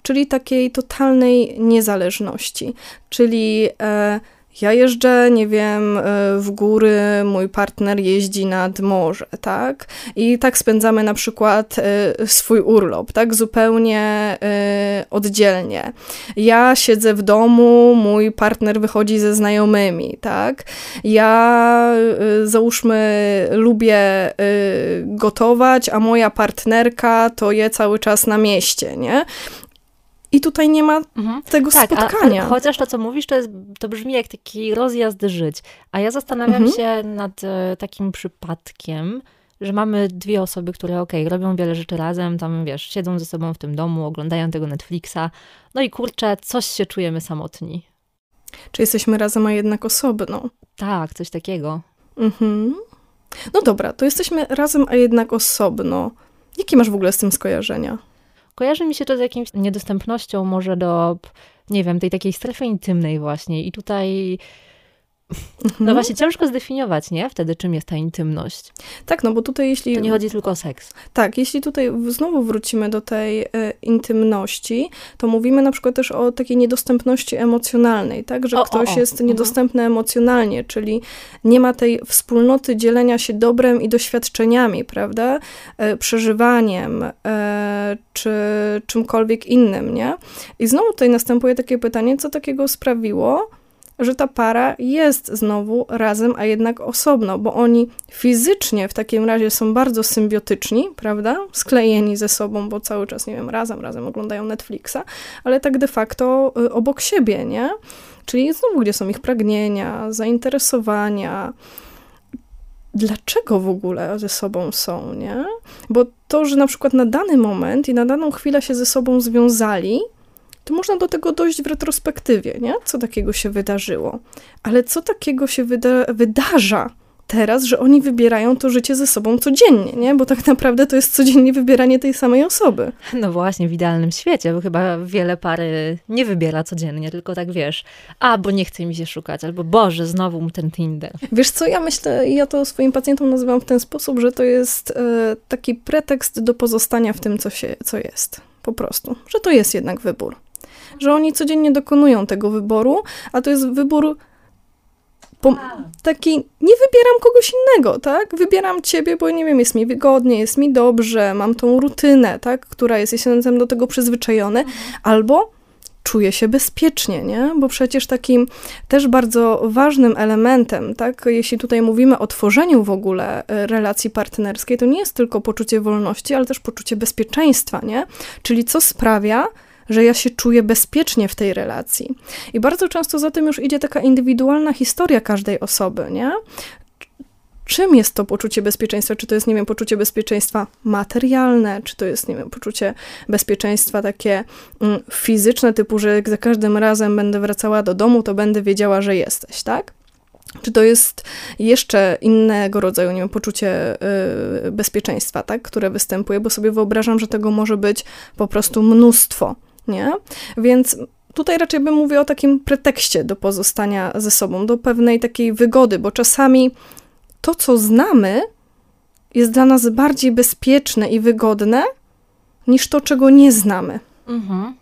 Czyli takiej totalnej niezależności. Czyli e, ja jeżdżę, nie wiem, e, w góry, mój partner jeździ nad morze, tak? I tak spędzamy na przykład e, swój urlop, tak? Zupełnie e, oddzielnie. Ja siedzę w domu, mój partner wychodzi ze znajomymi, tak? Ja, załóżmy, lubię gotować, a moja partnerka to je cały czas na mieście, nie? I tutaj nie ma mhm. tego tak, spotkania. A, chociaż to, co mówisz, to, jest, to brzmi jak taki rozjazd żyć. A ja zastanawiam mhm. się nad e, takim przypadkiem, że mamy dwie osoby, które okej, okay, robią wiele rzeczy razem, tam wiesz, siedzą ze sobą w tym domu, oglądają tego Netflixa, no i kurczę, coś się czujemy samotni. Czy jesteśmy razem, a jednak osobno? Tak, coś takiego. Mhm. No dobra, to jesteśmy razem, a jednak osobno. Jakie masz w ogóle z tym skojarzenia? Kojarzy mi się to z jakimś niedostępnością może do nie wiem, tej takiej strefy intymnej właśnie. I tutaj no Mhm. właśnie ciężko zdefiniować, nie? Wtedy czym jest ta intymność. Tak, no bo tutaj jeśli... To nie chodzi tylko o seks. Tak, jeśli tutaj znowu wrócimy do tej e, intymności, to mówimy na przykład też o takiej niedostępności emocjonalnej, tak? Że O, o, ktoś o. jest Mhm. niedostępny emocjonalnie, czyli nie ma tej wspólnoty dzielenia się dobrem i doświadczeniami, prawda? E, przeżywaniem e, czy czymkolwiek innym, nie? I znowu tutaj następuje takie pytanie, co takiego sprawiło, że ta para jest znowu razem, a jednak osobno, bo oni fizycznie w takim razie są bardzo symbiotyczni, prawda? Sklejeni ze sobą, bo cały czas, nie wiem, razem, razem oglądają Netflixa, ale tak de facto y, obok siebie, nie? Czyli znowu, gdzie są ich pragnienia, zainteresowania. Dlaczego w ogóle ze sobą są, nie? Bo to, że na przykład na dany moment i na daną chwilę się ze sobą związali, to można do tego dojść w retrospektywie, nie? Co takiego się wydarzyło. Ale co takiego się wyda wydarza teraz, że oni wybierają to życie ze sobą codziennie, nie? Bo tak naprawdę to jest codziennie wybieranie tej samej osoby. No właśnie, w idealnym świecie, bo chyba wiele pary nie wybiera codziennie, tylko tak wiesz, a bo nie chce mi się szukać, albo Boże, znowu mu ten Tinder. Wiesz co, ja myślę, ja to swoim pacjentom nazywam w ten sposób, że to jest e, taki pretekst do pozostania w tym, co, się, co jest. Po prostu. Że to jest jednak wybór. Że oni codziennie dokonują tego wyboru, a to jest wybór taki, nie wybieram kogoś innego, tak? Wybieram ciebie, bo nie wiem, jest mi wygodnie, jest mi dobrze, mam tą rutynę, tak? Która jest, jestem do tego przyzwyczajony, albo czuję się bezpiecznie, nie? Bo przecież takim też bardzo ważnym elementem, tak? Jeśli tutaj mówimy o tworzeniu w ogóle e, relacji partnerskiej, to nie jest tylko poczucie wolności, ale też poczucie bezpieczeństwa, nie? Czyli co sprawia, że ja się czuję bezpiecznie w tej relacji. I bardzo często za tym już idzie taka indywidualna historia każdej osoby, nie? Czym jest to poczucie bezpieczeństwa? Czy to jest, nie wiem, poczucie bezpieczeństwa materialne, czy to jest, nie wiem, poczucie bezpieczeństwa takie mm, fizyczne, typu, że jak za każdym razem będę wracała do domu, to będę wiedziała, że jesteś, tak? Czy to jest jeszcze innego rodzaju, nie wiem, poczucie y, bezpieczeństwa, tak, które występuje, bo sobie wyobrażam, że tego może być po prostu mnóstwo, nie? Więc tutaj raczej bym mówiła o takim pretekście do pozostania ze sobą, do pewnej takiej wygody, bo czasami to, co znamy, jest dla nas bardziej bezpieczne i wygodne niż to, czego nie znamy. Mhm.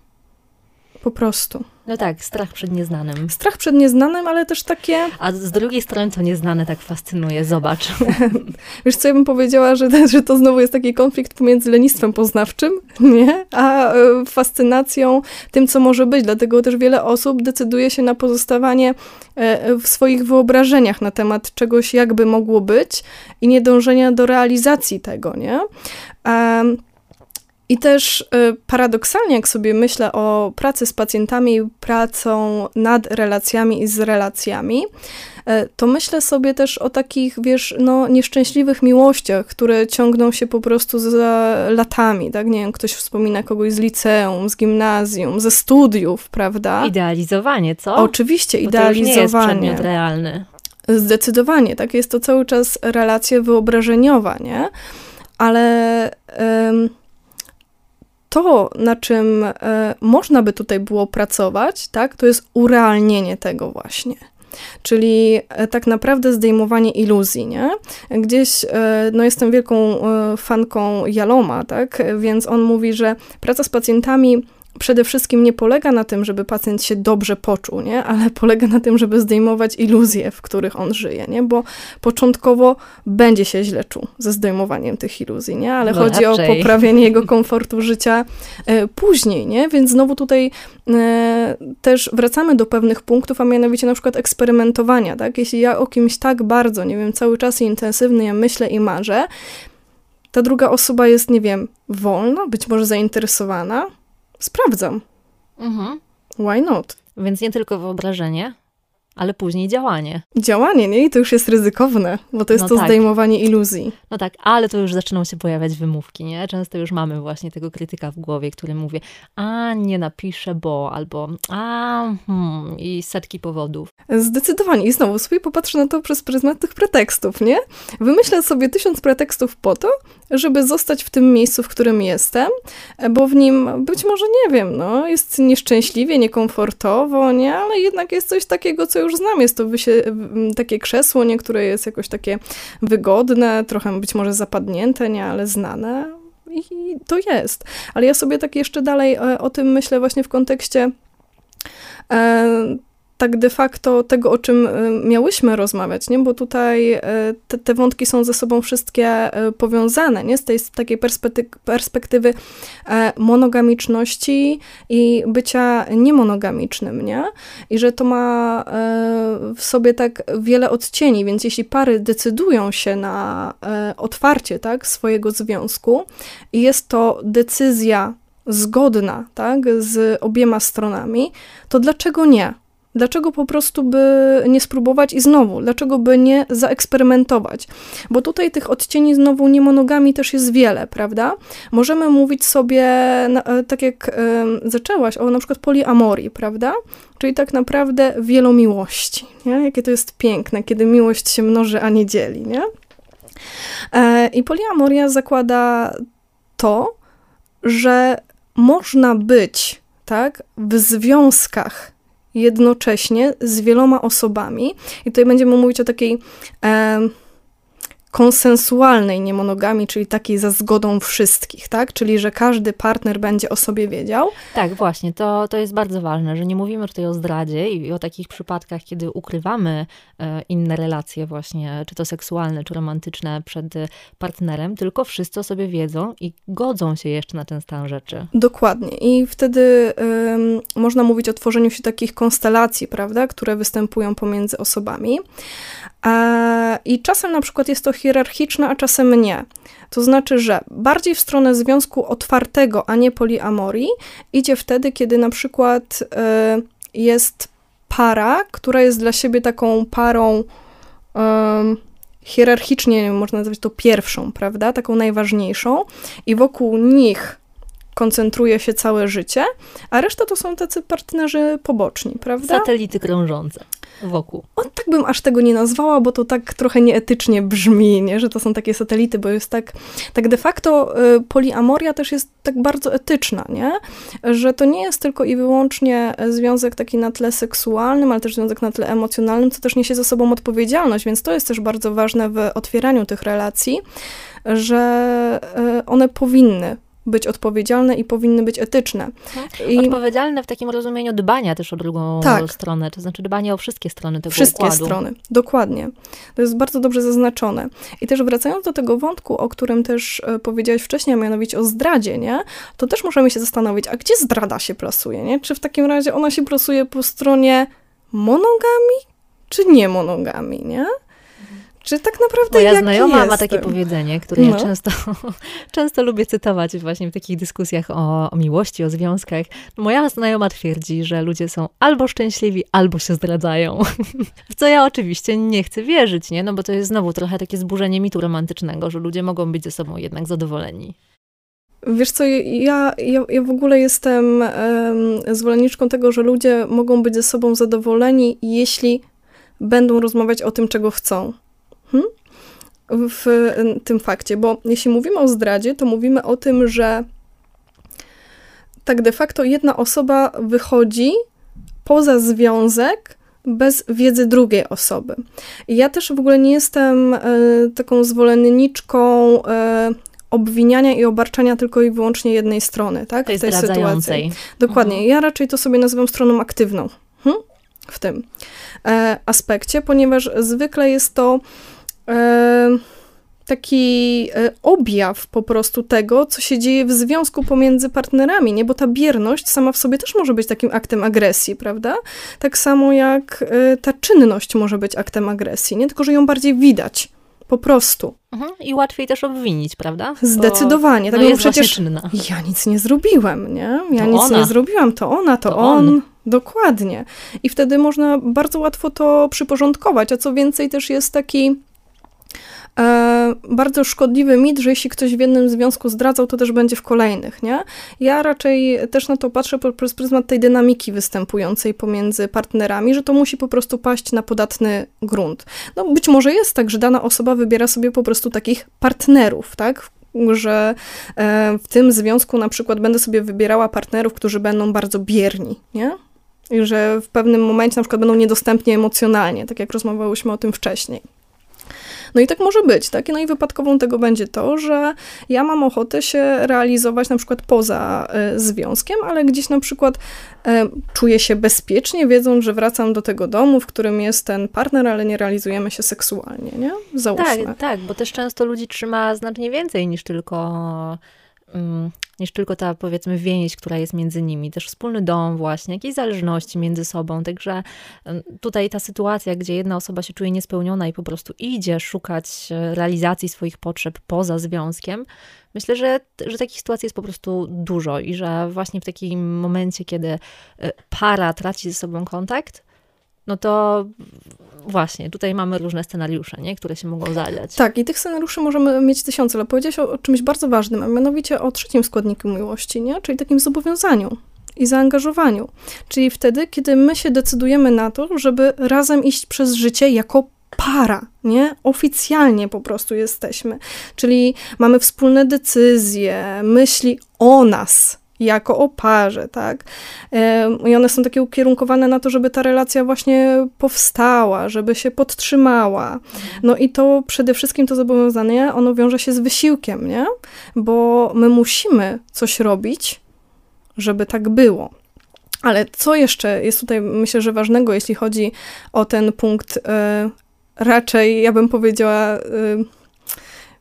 Po prostu. No tak, strach przed nieznanym. Strach przed nieznanym, ale też takie. A z drugiej strony to nieznane tak fascynuje, zobacz. Wiesz, co ja bym powiedziała, że, że to znowu jest taki konflikt pomiędzy lenistwem poznawczym, nie? A e, fascynacją tym, co może być. Dlatego też wiele osób decyduje się na pozostawanie e, w swoich wyobrażeniach na temat czegoś, jakby mogło być i nie dążenia do realizacji tego, nie? Um, i też y, paradoksalnie, jak sobie myślę o pracy z pacjentami, pracą nad relacjami i z relacjami, y, to myślę sobie też o takich, wiesz, no, nieszczęśliwych miłościach, które ciągną się po prostu za latami, tak? Nie wiem, ktoś wspomina kogoś z liceum, z gimnazjum, ze studiów, prawda? Idealizowanie, co? Oczywiście, Bo to już nie jest idealizowanie. przedmiot realny. Zdecydowanie, tak. Jest to cały czas relacja wyobrażeniowa, nie? Ale to, na czym e, można by tutaj było pracować, tak, to jest urealnienie tego właśnie. Czyli e, tak naprawdę zdejmowanie iluzji, nie? Gdzieś, e, no jestem wielką fanką Jaloma, tak? Więc on mówi, że praca z pacjentami przede wszystkim nie polega na tym, żeby pacjent się dobrze poczuł, nie? ale polega na tym, żeby zdejmować iluzje, w których on żyje, nie? bo początkowo będzie się źle czuł ze zdejmowaniem tych iluzji, nie? ale No chodzi raczej. o poprawienie jego komfortu życia e, później, nie? więc znowu tutaj e, też wracamy do pewnych punktów, a mianowicie na przykład eksperymentowania, tak? Jeśli ja o kimś tak bardzo, nie wiem, cały czas intensywny ja myślę i marzę, ta druga osoba jest, nie wiem, wolna, być może zainteresowana, sprawdzam. Mhm. Why not? Więc nie tylko wyobrażenie, ale później działanie. Działanie, nie? I to już jest ryzykowne, bo to jest No to tak. zdejmowanie iluzji. No tak, ale to już zaczynają się pojawiać wymówki, nie? Często już mamy właśnie tego krytyka w głowie, który mówi, a nie napiszę, bo, albo a hmm, i setki powodów. Zdecydowanie. I znowu sobie popatrzę na to przez pryzmat tych pretekstów, nie? Wymyślę sobie tysiąc pretekstów po to, żeby zostać w tym miejscu, w którym jestem, bo w nim być może, nie wiem, no, jest nieszczęśliwie, niekomfortowo, nie? Ale jednak jest coś takiego, co już znam. Jest to wysie, takie krzesło, nie? Które jest jakoś takie wygodne, trochę być może zapadnięte, nie? Ale znane. I to jest. Ale ja sobie tak jeszcze dalej e, o tym myślę właśnie w kontekście e, tak de facto tego, o czym e, miałyśmy rozmawiać, nie? bo tutaj e, te, te wątki są ze sobą wszystkie e, powiązane, nie? z tej z takiej perspektywy, perspektywy monogamiczności i bycia niemonogamicznym, nie? I że to ma e, w sobie tak wiele odcieni, więc jeśli pary decydują się na e, otwarcie, tak, swojego związku i jest to decyzja zgodna, tak, z obiema stronami, to dlaczego nie? Dlaczego po prostu by nie spróbować i znowu, dlaczego by nie zaeksperymentować? Bo tutaj tych odcieni znowu niemonogami też jest wiele, prawda? Możemy mówić sobie, e, tak jak em, zaczęłaś, o na przykład poliamorii, prawda? Czyli tak naprawdę wielomiłości, nie? Jakie to jest piękne, kiedy miłość się mnoży, a nie dzieli, nie? E, I poliamoria zakłada to, że można być, tak, w związkach jednocześnie z wieloma osobami. I tutaj będziemy mówić o takiej em, konsensualnej niemonogami, czyli takiej za zgodą wszystkich, tak? Czyli, że każdy partner będzie o sobie wiedział. Tak, właśnie, to, to jest bardzo ważne, że nie mówimy tutaj o zdradzie i o takich przypadkach, kiedy ukrywamy e, inne relacje właśnie, czy to seksualne, czy romantyczne przed e, partnerem, tylko wszyscy o sobie wiedzą i godzą się jeszcze na ten stan rzeczy. Dokładnie. I wtedy ym, można mówić o tworzeniu się takich konstelacji, prawda, które występują pomiędzy osobami. E, I czasem na przykład jest to hierarchiczne, a czasem nie. To znaczy, że bardziej w stronę związku otwartego, a nie poliamorii, idzie wtedy, kiedy na przykład e, jest para, która jest dla siebie taką parą em, hierarchicznie, można nazwać to pierwszą, prawda, taką najważniejszą. I wokół nich koncentruje się całe życie, a reszta to są tacy partnerzy poboczni, prawda? Satelity krążące wokół. O, tak bym aż tego nie nazwała, bo to tak trochę nieetycznie brzmi, nie? że to są takie satelity, bo jest tak, tak de facto y, poliamoria też jest tak bardzo etyczna, nie? że to nie jest tylko i wyłącznie związek taki na tle seksualnym, ale też związek na tle emocjonalnym, co też niesie ze sobą odpowiedzialność, więc to jest też bardzo ważne w otwieraniu tych relacji, że y, one powinny być odpowiedzialne i powinny być etyczne. I Odpowiedzialne w takim rozumieniu dbania też o drugą Tak. stronę, to znaczy dbanie o wszystkie strony tego Wszystkie układu. strony, dokładnie. To jest bardzo dobrze zaznaczone. I też wracając do tego wątku, o którym też e, powiedziałaś wcześniej, a mianowicie o zdradzie, nie? To też możemy się zastanowić, a gdzie zdrada się plasuje, nie? Czy w takim razie ona się plasuje po stronie monogami, czy nie monogami, nie? Czy tak naprawdę Moja znajoma jestem? ma takie powiedzenie, które ja No. często, często lubię cytować właśnie w takich dyskusjach o, o miłości, o związkach. Moja znajoma twierdzi, że ludzie są albo szczęśliwi, albo się zdradzają. W co ja oczywiście nie chcę wierzyć, nie? No bo to jest znowu trochę takie zburzenie mitu romantycznego, że ludzie mogą być ze sobą jednak zadowoleni. Wiesz co, ja, ja, ja w ogóle jestem em, zwolenniczką tego, że ludzie mogą być ze sobą zadowoleni, jeśli będą rozmawiać o tym, czego chcą. Hm? W em, tym fakcie, bo jeśli mówimy o zdradzie, to mówimy o tym, że tak de facto jedna osoba wychodzi poza związek bez wiedzy drugiej osoby. I ja też w ogóle nie jestem e, taką zwolenniczką e, obwiniania i obarczania tylko i wyłącznie jednej strony, tak? Tej w tej sytuacji. Dokładnie. Ja raczej to sobie nazywam stroną aktywną hm? w tym e, aspekcie, ponieważ zwykle jest to taki e, objaw po prostu tego, co się dzieje w związku pomiędzy partnerami, nie? Bo ta bierność sama w sobie też może być takim aktem agresji, prawda? Tak samo jak e, ta czynność może być aktem agresji, nie? Tylko, że ją bardziej widać. Po prostu. Mhm. I łatwiej też obwinić, prawda? Bo, Zdecydowanie. No tak, bo jest przecież czynna. ja nic nie zrobiłem, nie? Ja To nic ona. nie zrobiłam, to ona, to, To on. on. Dokładnie. I wtedy można bardzo łatwo to przyporządkować, a co więcej też jest taki bardzo szkodliwy mit, że jeśli ktoś w jednym związku zdradzał, to też będzie w kolejnych, nie? Ja raczej też na to patrzę przez pryzmat tej dynamiki występującej pomiędzy partnerami, że to musi po prostu paść na podatny grunt. No być może jest tak, że dana osoba wybiera sobie po prostu takich partnerów, tak? że e, w tym związku na przykład będę sobie wybierała partnerów, którzy będą bardzo bierni, nie? I że w pewnym momencie na przykład będą niedostępni emocjonalnie, tak jak rozmawiałyśmy o tym wcześniej. No i tak może być, tak? No i wypadkową tego będzie to, że ja mam ochotę się realizować na przykład poza y, związkiem, ale gdzieś na przykład y, czuję się bezpiecznie, wiedząc, że wracam do tego domu, w którym jest ten partner, ale nie realizujemy się seksualnie, nie? Załóżmy. Tak, tak, bo też często ludzi trzyma znacznie więcej niż tylko niż tylko ta, powiedzmy, więź, która jest między nimi, też wspólny dom właśnie, jakieś zależności między sobą, także tutaj ta sytuacja, gdzie jedna osoba się czuje niespełniona i po prostu idzie szukać e, realizacji swoich potrzeb poza związkiem, myślę, że, że takich sytuacji jest po prostu dużo i że właśnie w takim momencie, kiedy e, para traci ze sobą kontakt, no to właśnie, tutaj mamy różne scenariusze, nie? które się mogą zadziać. Tak, i tych scenariuszy możemy mieć tysiące, ale powiedziałeś o, o czymś bardzo ważnym, a mianowicie o trzecim składniku miłości, nie? czyli takim zobowiązaniu i zaangażowaniu. Czyli wtedy, kiedy my się decydujemy na to, żeby razem iść przez życie jako para, nie? Oficjalnie po prostu jesteśmy. Czyli mamy wspólne decyzje, myśli o nas, jako o parze, tak? I one są takie ukierunkowane na to, żeby ta relacja właśnie powstała, żeby się podtrzymała. No i to przede wszystkim to zobowiązanie, ono wiąże się z wysiłkiem, nie? Bo my musimy coś robić, żeby tak było. Ale co jeszcze jest tutaj, myślę, że ważnego, jeśli chodzi o ten punkt, e, raczej, ja bym powiedziała, e,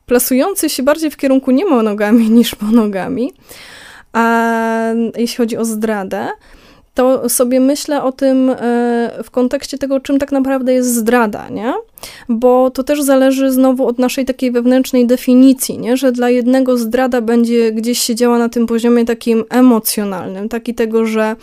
plasujący się bardziej w kierunku nie monogami niż monogami, a jeśli chodzi o zdradę, to sobie myślę o tym e, w kontekście tego, czym tak naprawdę jest zdrada, nie? Bo to też zależy znowu od naszej takiej wewnętrznej definicji, nie? Że dla jednego zdrada będzie gdzieś siedziała na tym poziomie takim emocjonalnym, taki tego, że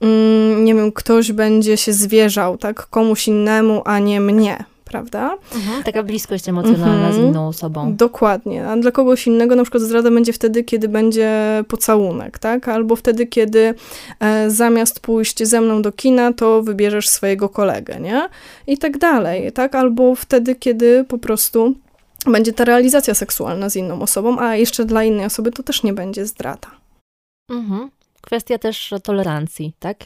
mm, nie wiem, ktoś będzie się zwierzał, tak, komuś innemu, a nie mnie, prawda? Mhm, taka bliskość emocjonalna mhm, z inną osobą. Dokładnie. A dla kogoś innego na przykład zdrada będzie wtedy, kiedy będzie pocałunek, tak? Albo wtedy, kiedy e, zamiast pójść ze mną do kina, to wybierzesz swojego kolegę, nie? I tak dalej, tak? Albo wtedy, kiedy po prostu będzie ta realizacja seksualna z inną osobą, a jeszcze dla innej osoby to też nie będzie zdrada. Mhm. Kwestia też tolerancji, tak?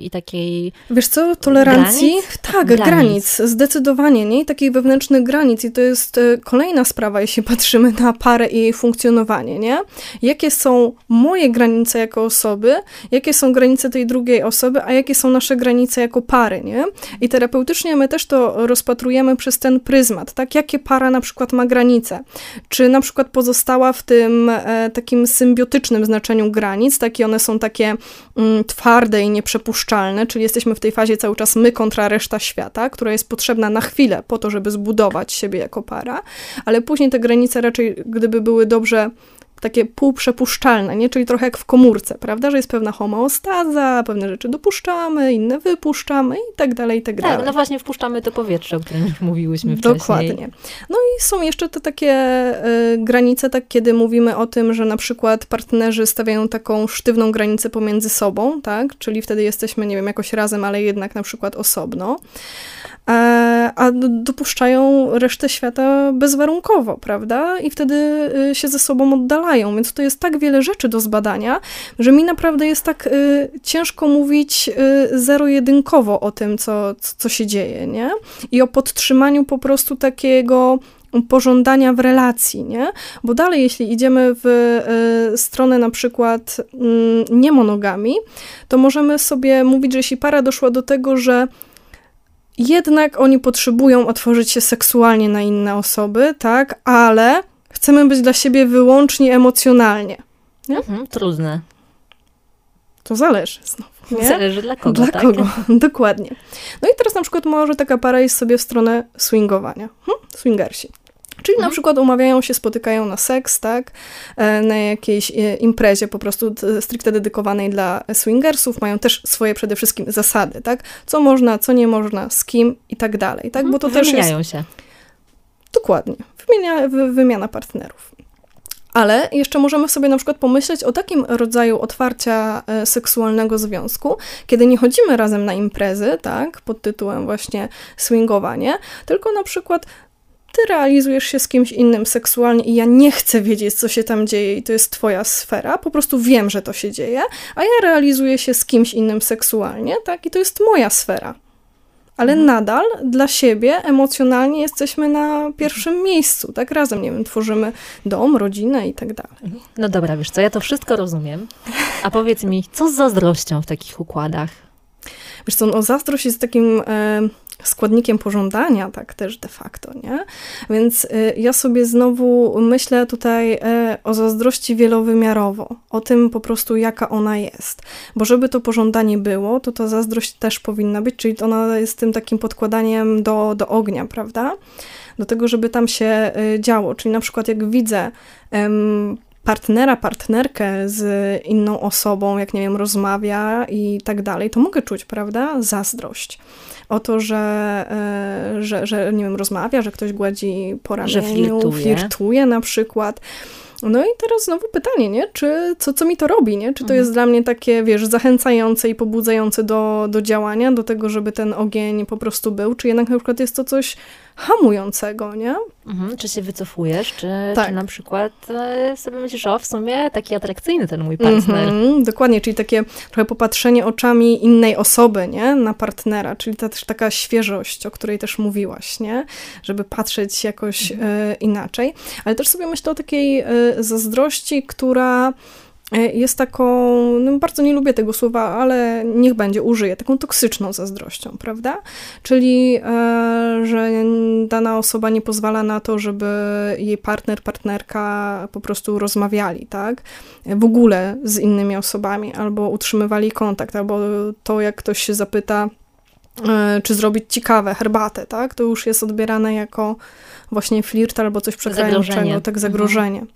I takiej. Wiesz co, tolerancji? Granic? Tak, granic. granic. zdecydowanie, nie? I takich wewnętrznych granic. I to jest e, kolejna sprawa, jeśli patrzymy na parę i jej funkcjonowanie, nie? Jakie są moje granice jako osoby, jakie są granice tej drugiej osoby, a jakie są nasze granice jako pary, nie? I terapeutycznie my też to rozpatrujemy przez ten pryzmat, tak? Jakie para na przykład ma granice? Czy na przykład pozostała w tym e, takim symbiotycznym znaczeniu granic, takie one są takie mm, twarde i nieprzepuszczalne, czyli jesteśmy w tej fazie cały czas my kontra reszta świata, która jest potrzebna na chwilę po to, żeby zbudować siebie jako para, ale później te granice raczej, gdyby były dobrze takie półprzepuszczalne, nie? czyli trochę jak w komórce, prawda, że jest pewna homeostaza, pewne rzeczy dopuszczamy, inne wypuszczamy i tak dalej, i tak, tak dalej. Tak, no właśnie wpuszczamy to powietrze, o którym już mówiłyśmy wcześniej. Dokładnie. No i są jeszcze te takie y, granice, tak kiedy mówimy o tym, że na przykład partnerzy stawiają taką sztywną granicę pomiędzy sobą, tak, czyli wtedy jesteśmy, nie wiem, jakoś razem, ale jednak na przykład osobno. E, a dopuszczają resztę świata bezwarunkowo, prawda? I wtedy y, się ze sobą oddalają. Więc to jest tak wiele rzeczy do zbadania, że mi naprawdę jest tak y, ciężko mówić y, zero-jedynkowo o tym, co, co się dzieje, nie? I o podtrzymaniu po prostu takiego pożądania w relacji, nie? Bo dalej, jeśli idziemy w y, stronę na przykład y, niemonogami, to możemy sobie mówić, że jeśli para doszła do tego, że jednak oni potrzebują otworzyć się seksualnie na inne osoby, tak, ale chcemy być dla siebie wyłącznie emocjonalnie. Nie? Mhm, trudne. To zależy znowu. Nie? Zależy dla kogo. Dla tak? kogo, dokładnie. No i teraz na przykład może taka para jest sobie w stronę swingowania. Hm? Swingersi. Czyli Mhm. na przykład umawiają się, spotykają na seks, tak, e, na jakiejś e, imprezie po prostu stricte dedykowanej dla swingersów, mają też swoje przede wszystkim zasady, tak, co można, co nie można, z kim i tak dalej, tak, bo to też jest Wymieniają się. Dokładnie. Wymienia, wy, wymiana partnerów. Ale jeszcze możemy sobie na przykład pomyśleć o takim rodzaju otwarcia e, seksualnego związku, kiedy nie chodzimy razem na imprezy, tak, pod tytułem właśnie swingowanie, tylko na przykład ty realizujesz się z kimś innym seksualnie i ja nie chcę wiedzieć, co się tam dzieje i to jest twoja sfera, po prostu wiem, że to się dzieje, a ja realizuję się z kimś innym seksualnie, tak, i to jest moja sfera ale nadal dla siebie emocjonalnie jesteśmy na pierwszym miejscu, tak razem, nie wiem, tworzymy dom, rodzinę i tak dalej. No dobra, wiesz co, ja to wszystko rozumiem. A powiedz mi, co z zazdrością w takich układach? Wiesz co, no zazdrość jest takim e, składnikiem pożądania, tak też de facto, nie? Więc e, ja sobie znowu myślę tutaj e, o zazdrości wielowymiarowo, o tym po prostu, jaka ona jest. Bo żeby to pożądanie było, to ta zazdrość też powinna być, czyli ona jest tym takim podkładaniem do, do ognia, prawda? Do tego, żeby tam się e, działo. Czyli na przykład jak widzę em, partnera, partnerkę z inną osobą, jak nie wiem, rozmawia i tak dalej, to mogę czuć, prawda, zazdrość. O to, że, e, że, że nie wiem, rozmawia, że ktoś gładzi po Że ramieniu, flirtuje. flirtuje na przykład. No i teraz znowu pytanie, nie? Czy, co, co mi to robi, nie? Czy to Mhm. jest dla mnie takie, wiesz, zachęcające i pobudzające do, do działania, do tego, żeby ten ogień po prostu był, czy jednak na przykład jest to coś hamującego, nie? Mhm, czy się wycofujesz, czy, Tak. czy na przykład e, sobie myślisz, o w sumie taki atrakcyjny ten mój partner. Mhm, dokładnie, czyli takie trochę popatrzenie oczami innej osoby, nie? Na partnera, czyli ta też taka świeżość, o której też mówiłaś, nie? Żeby patrzeć jakoś e, inaczej. Ale też sobie myślę o takiej e, zazdrości, która jest taką, no bardzo nie lubię tego słowa, ale niech będzie, użyję, taką toksyczną zazdrością, prawda? Czyli, e, że dana osoba nie pozwala na to, żeby jej partner, partnerka po prostu rozmawiali, tak? W ogóle z innymi osobami, albo utrzymywali kontakt, albo to, jak ktoś się zapyta, e, czy zrobić ci kawę, herbatę, tak? To już jest odbierane jako właśnie flirt albo coś Zagrożenie. tak, zagrożenie.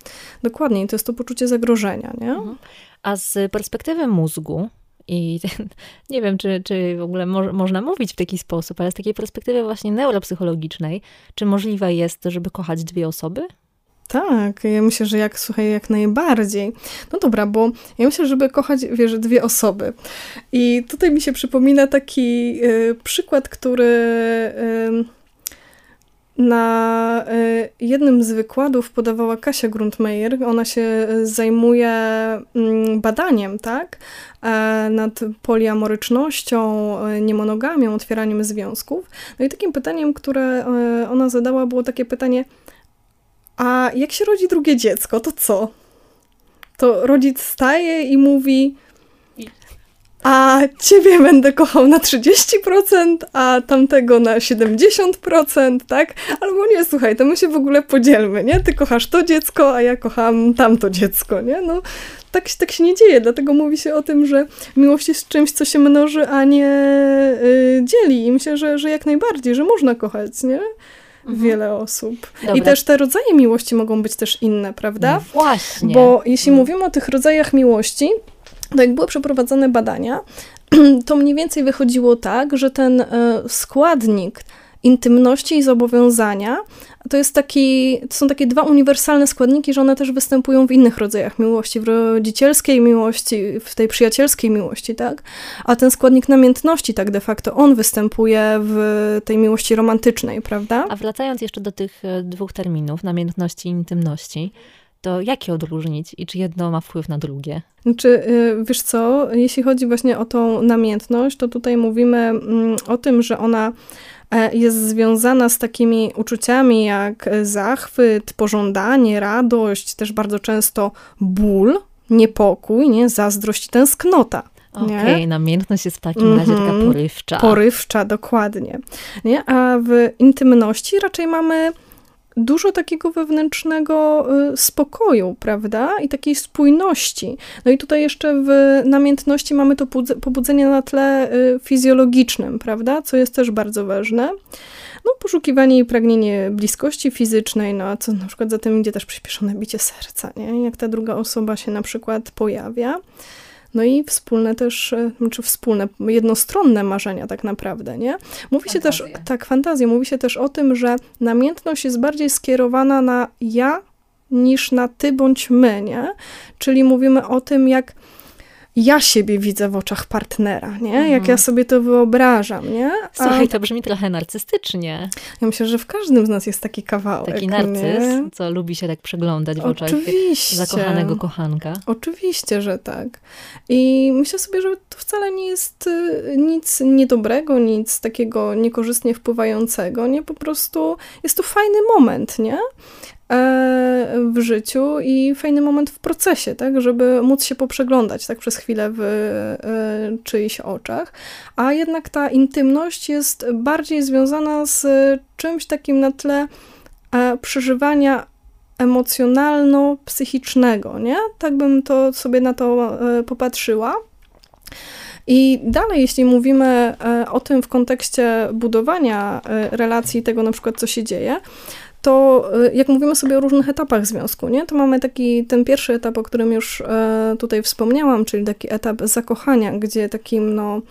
Dokładnie, i to jest to poczucie zagrożenia, nie? Mhm. A z perspektywy mózgu, i nie wiem, czy, czy w ogóle mo można mówić w taki sposób, ale z takiej perspektywy właśnie neuropsychologicznej, czy możliwe jest, żeby kochać dwie osoby? Tak, ja myślę, że jak, słuchaj, jak najbardziej. No dobra, bo ja myślę, żeby kochać, wiesz, dwie osoby. I tutaj mi się przypomina taki y, przykład, który y, na y, jednym z wykładów podawała Kasia Grundmeier. Ona się zajmuje mm, badaniem, tak, e, nad poliamorycznością, e, niemonogamią, otwieraniem związków. No i takim pytaniem, które e, ona zadała, było takie pytanie, a jak się rodzi drugie dziecko, to co? To rodzic staje i mówi: A ciebie będę kochał na 30%, a tamtego na 70%, tak? Albo nie, słuchaj, to my się w ogóle podzielmy, nie? Ty kochasz to dziecko, a ja kocham tamto dziecko, nie? No, tak, tak się nie dzieje, dlatego mówi się o tym, że miłość jest czymś, co się mnoży, a nie y, dzieli. I myślę, że, że jak najbardziej, że można kochać, nie? Wiele osób. I Dobra. też te rodzaje miłości mogą być też inne, prawda? No właśnie. Bo jeśli mówimy o tych rodzajach miłości, to jak były przeprowadzone badania, to mniej więcej wychodziło tak, że ten e, składnik intymności i zobowiązania to jest taki, to są takie dwa uniwersalne składniki, że one też występują w innych rodzajach miłości, w rodzicielskiej miłości, w tej przyjacielskiej miłości, tak? A ten składnik namiętności, tak de facto, on występuje w tej miłości romantycznej, prawda? A wracając jeszcze do tych e, dwóch terminów, namiętności i intymności, to jak je odróżnić i czy jedno ma wpływ na drugie? Znaczy, y, wiesz co, jeśli chodzi właśnie o tą namiętność, to tutaj mówimy mm, o tym, że ona e, jest związana z takimi uczuciami jak zachwyt, pożądanie, radość, też bardzo często ból, niepokój, nie? zazdrość i tęsknota. Okej, namiętność jest w takim razie taka Mhm. porywcza. Porywcza, dokładnie. Nie? A w intymności raczej mamy dużo takiego wewnętrznego y, spokoju, prawda? I takiej spójności. No i tutaj jeszcze w namiętności mamy to budze- pobudzenie na tle y, fizjologicznym, prawda? Co jest też bardzo ważne. no, poszukiwanie i pragnienie bliskości fizycznej, no a co na przykład za tym idzie też przyspieszone bicie serca, nie? Jak ta druga osoba się na przykład pojawia. No i wspólne też, e, znaczy wspólne, jednostronne marzenia tak naprawdę, nie? Mówi się też, tak, fantazja, mówi się też o tym, że namiętność jest bardziej skierowana na ja niż na ty bądź my, nie? Czyli mówimy o tym, jak ja siebie widzę w oczach partnera, nie? Jak ja mhm. sobie to wyobrażam, nie? A... Słuchaj, to brzmi trochę narcystycznie. Ja myślę, że w każdym z nas jest taki kawałek. Taki narcyz, nie? co lubi się tak przeglądać w oczach Oczywiście. zakochanego kochanka. Oczywiście, że tak. I myślę sobie, że to wcale nie jest y, nic niedobrego, nic takiego niekorzystnie wpływającego, nie? Po prostu jest to fajny moment, nie? E, w życiu i fajny moment w procesie, tak, żeby móc się poprzeglądać tak przez chwilę w e, czyichś oczach, a jednak ta intymność jest bardziej związana z czymś takim na tle e, przeżywania emocjonalno-psychicznego, nie? Tak bym to sobie na to popatrzyła. I dalej, jeśli mówimy o tym w kontekście budowania relacji, tego na przykład, co się dzieje, to y, jak mówimy sobie o różnych etapach związku, nie, to mamy taki ten pierwszy etap, o którym już e, tutaj wspomniałam, czyli taki etap zakochania, gdzie takim no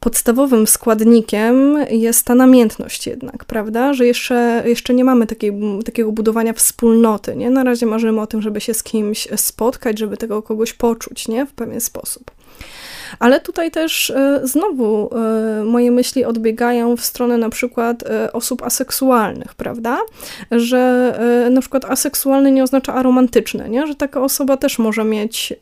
podstawowym składnikiem jest ta namiętność jednak, prawda? Że jeszcze, jeszcze nie mamy takiej, takiego budowania wspólnoty, nie? Na razie marzymy o tym, żeby się z kimś spotkać, żeby tego kogoś poczuć, nie? W pewien sposób. Ale tutaj też e, znowu e, moje myśli odbiegają w stronę na przykład e, osób aseksualnych, prawda? Że na przykład aseksualny nie oznacza aromantyczny, nie? Że taka osoba też może mieć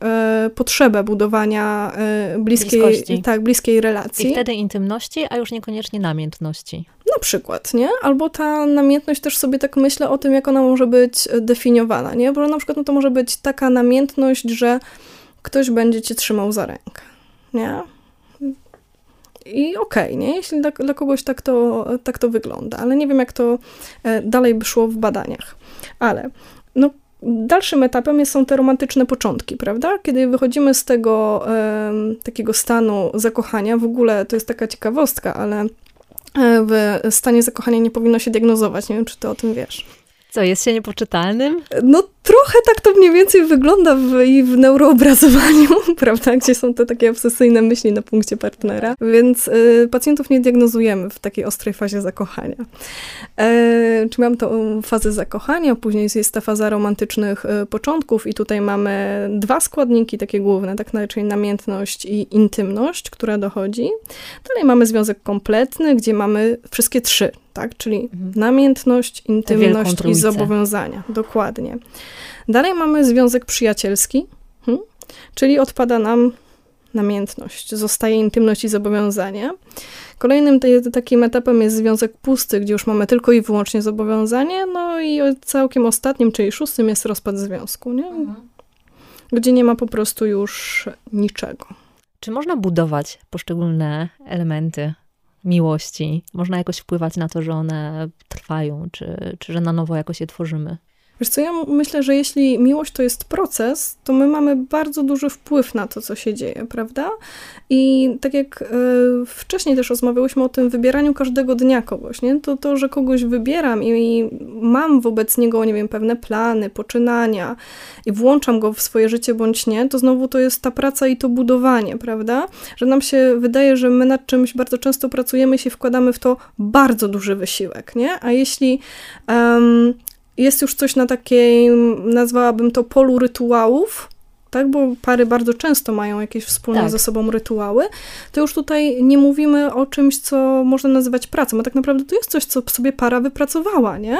potrzebę budowania bliskiej, Bliskości. tak, bliskiej relacji. I wtedy intymności, a już niekoniecznie namiętności. Na przykład, nie? Albo ta namiętność też sobie tak myślę o tym, jak ona może być definiowana, nie? Bo na przykład no to może być taka namiętność, że ktoś będzie cię trzymał za rękę nie? I okej, okay, nie? Jeśli dla, dla, kogoś tak to, tak to wygląda, ale nie wiem, jak to e, dalej by szło w badaniach. Ale no, dalszym etapem są te romantyczne początki, prawda? Kiedy wychodzimy z tego takiego stanu zakochania, w ogóle to jest taka ciekawostka, ale e, w stanie zakochania nie powinno się diagnozować. Nie wiem, czy ty o tym wiesz. Co, jest się niepoczytalnym? No trochę tak to mniej więcej wygląda w, i w neuroobrazowaniu, prawda, gdzie są te takie obsesyjne myśli na punkcie partnera, więc y, pacjentów nie diagnozujemy w takiej ostrej fazie zakochania. E, czy mam tą fazę zakochania, później jest ta faza romantycznych y, początków i tutaj mamy dwa składniki takie główne, tak czyli namiętność i intymność, która dochodzi. Dalej mamy związek kompletny, gdzie mamy wszystkie trzy, tak? Czyli mhm. namiętność, intymność i zobowiązania. Dokładnie. Dalej mamy związek przyjacielski, hmm? czyli odpada nam namiętność, zostaje intymność i zobowiązanie. Kolejnym takim etapem jest związek pusty, gdzie już mamy tylko i wyłącznie zobowiązanie, no i całkiem ostatnim, czyli szóstym jest rozpad związku, nie? Mhm. gdzie nie ma po prostu już niczego. Czy można budować poszczególne elementy miłości? Można jakoś wpływać na to, że one trwają, czy, czy że na nowo jakoś je tworzymy? Wiesz co, ja myślę, że jeśli miłość to jest proces, to my mamy bardzo duży wpływ na to, co się dzieje, prawda? I tak jak y, wcześniej też rozmawiałyśmy o tym wybieraniu każdego dnia kogoś, nie? To to, że kogoś wybieram i, mam wobec niego, nie wiem, pewne plany, poczynania i włączam go w swoje życie bądź nie, to znowu to jest ta praca i to budowanie, prawda? Że nam się wydaje, że my nad czymś bardzo często pracujemy i się wkładamy w to bardzo duży wysiłek, nie? A jeśli jest już coś na takiej, nazwałabym to polu rytuałów, tak, bo pary bardzo często mają jakieś wspólne tak. ze sobą rytuały, to już tutaj nie mówimy o czymś, co można nazywać pracą, a tak naprawdę to jest coś, co sobie para wypracowała, nie?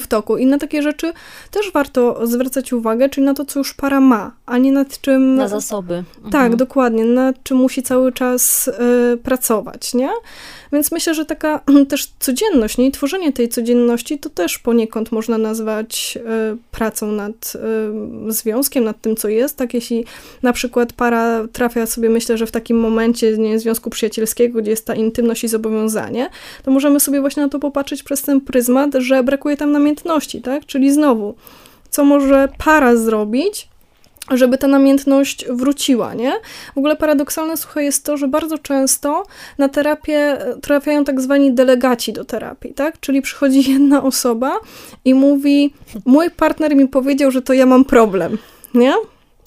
W toku. I na takie rzeczy też warto zwracać uwagę, czyli na to, co już para ma, a nie nad czym... Na zasoby. Mhm. Tak, dokładnie, nad czym musi cały czas y, pracować, nie? Więc myślę, że taka też codzienność, nie? I tworzenie tej codzienności to też poniekąd można nazwać y, pracą nad y, związkiem, nad tym, co jest. Tak, jeśli na przykład para trafia sobie, myślę, że w takim momencie nie, związku przyjacielskiego, gdzie jest ta intymność i zobowiązanie, to możemy sobie właśnie na to popatrzeć przez ten pryzmat, że brakuje tam namiętności, tak? Czyli znowu, co może para zrobić, żeby ta namiętność wróciła, nie? W ogóle paradoksalne, słuchaj, jest to, że bardzo często na terapię trafiają tak zwani delegaci do terapii, tak? Czyli przychodzi jedna osoba i mówi, mój partner mi powiedział, że to ja mam problem, nie?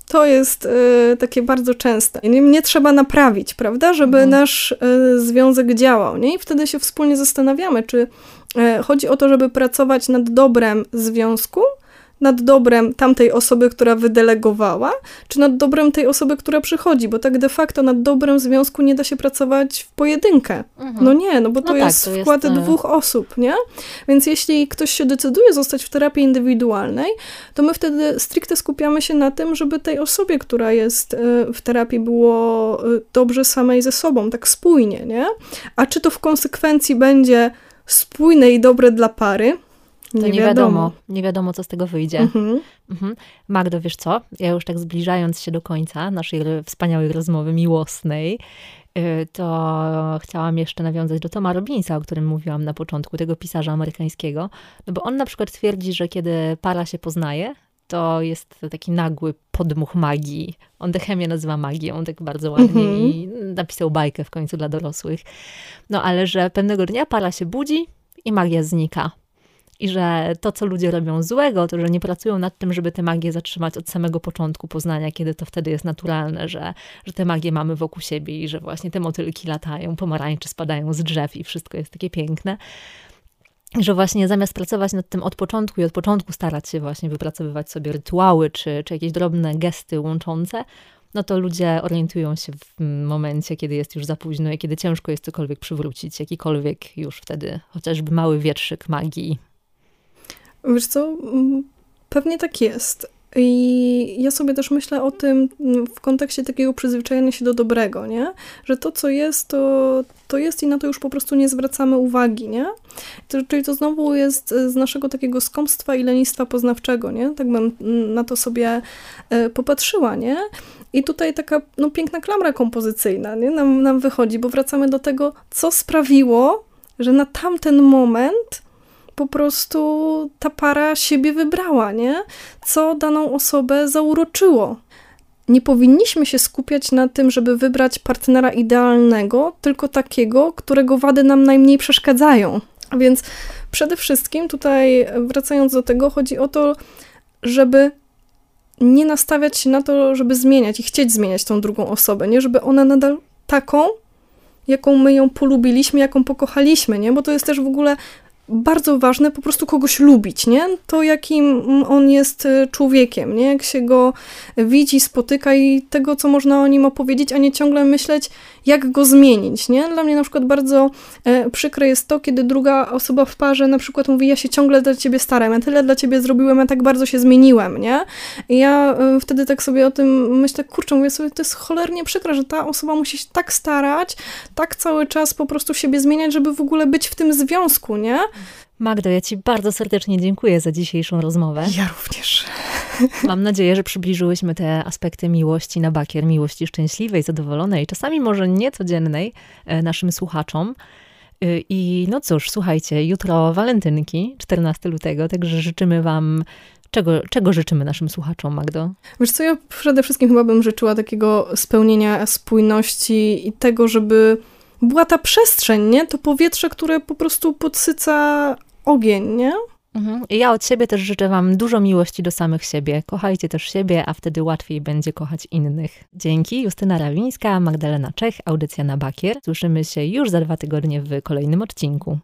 To jest y, takie bardzo częste. Nie, nie, trzeba naprawić, prawda, żeby mhm. nasz y, związek działał, nie? I wtedy się wspólnie zastanawiamy, czy chodzi o to, żeby pracować nad dobrem związku, nad dobrem tamtej osoby, która wydelegowała, czy nad dobrem tej osoby, która przychodzi, bo tak de facto nad dobrem związku nie da się pracować w pojedynkę. Mhm. No nie, no bo to, no jest, tak, to wkład jest, dwóch osób, nie? Więc jeśli ktoś się decyduje zostać w terapii indywidualnej, to my wtedy stricte skupiamy się na tym, żeby tej osobie, która jest e, w terapii, było e, dobrze samej ze sobą, tak spójnie, nie? A czy to w konsekwencji będzie spójne i dobre dla pary, to nie, nie wiadomo. wiadomo. Nie wiadomo, co z tego wyjdzie. Mhm. Mhm. Magdo, wiesz co? Ja już tak zbliżając się do końca naszej wspaniałej rozmowy miłosnej, y, to chciałam jeszcze nawiązać do Toma Robinsa, o którym mówiłam na początku, tego pisarza amerykańskiego, no bo on na przykład twierdzi, że kiedy para się poznaje, to jest taki nagły podmuch magii. On tę chemię nazywa magią, tak bardzo ładnie mm -hmm. i napisał bajkę w końcu dla dorosłych. No ale że pewnego dnia para się budzi i magia znika i że to, co ludzie robią złego, to, że nie pracują nad tym, żeby tę magię zatrzymać od samego początku poznania, kiedy to wtedy jest naturalne, że, że tę magię mamy wokół siebie i że właśnie te motylki latają, pomarańcze spadają z drzew i wszystko jest takie piękne że właśnie zamiast pracować nad tym od początku i od początku starać się właśnie wypracowywać sobie rytuały czy, czy jakieś drobne gesty łączące, no to ludzie orientują się w momencie, kiedy jest już za późno i kiedy ciężko jest cokolwiek przywrócić, jakikolwiek już wtedy chociażby mały wierszyk magii Wiesz co, mm, pewnie tak jest. I ja sobie też myślę o tym mm, w kontekście takiego przyzwyczajenia się do dobrego, nie? Że to, co jest, to, to jest i na to już po prostu nie zwracamy uwagi, nie? To, czyli to znowu jest z naszego takiego skąpstwa i lenistwa poznawczego, nie? Tak bym mm, na to sobie e, popatrzyła, nie? I tutaj taka no, piękna klamra kompozycyjna nie? Nam, nam wychodzi, bo wracamy do tego, co sprawiło, że na tamten moment po prostu ta para siebie wybrała, nie? Co daną osobę zauroczyło. Nie powinniśmy się skupiać na tym, żeby wybrać partnera idealnego, tylko takiego, którego wady nam najmniej przeszkadzają. Więc przede wszystkim tutaj, wracając do tego, chodzi o to, żeby nie nastawiać się na to, żeby zmieniać i chcieć zmieniać tą drugą osobę, nie? Żeby ona nadal taką, jaką my ją polubiliśmy, jaką pokochaliśmy, nie? Bo to jest też w ogóle bardzo ważne po prostu kogoś lubić, nie? To jakim on jest e, człowiekiem, nie? Jak się go widzi, spotyka i tego, co można o nim opowiedzieć, a nie ciągle myśleć, jak go zmienić, nie? Dla mnie na przykład bardzo e, przykre jest to, kiedy druga osoba w parze na przykład mówi, ja się ciągle dla ciebie staram, ja tyle dla ciebie zrobiłem, ja tak bardzo się zmieniłem, nie? I ja e, wtedy tak sobie o tym myślę, kurczę, mówię sobie, to jest cholernie przykre, że ta osoba musi się tak starać, tak cały czas po prostu siebie zmieniać, żeby w ogóle być w tym związku, nie? Magdo, ja Ci bardzo serdecznie dziękuję za dzisiejszą rozmowę. Ja również. Mam nadzieję, że przybliżyłyśmy te aspekty miłości na bakier, miłości szczęśliwej, zadowolonej, czasami może niecodziennej e, naszym słuchaczom. E, I no cóż, słuchajcie, jutro walentynki, 14 lutego, także życzymy Wam Czego, czego życzymy naszym słuchaczom, Magdo? Wiesz co, ja przede wszystkim chyba bym życzyła takiego spełnienia spójności i tego, żeby była ta przestrzeń, nie? To powietrze, które po prostu podsyca ogień, nie? Mhm. Ja od siebie też życzę Wam dużo miłości do samych siebie. Kochajcie też siebie, a wtedy łatwiej będzie kochać innych. Dzięki. Justyna Rawińska, Magdalena Czech, audycja na Bakier. Słyszymy się już za dwa tygodnie w kolejnym odcinku.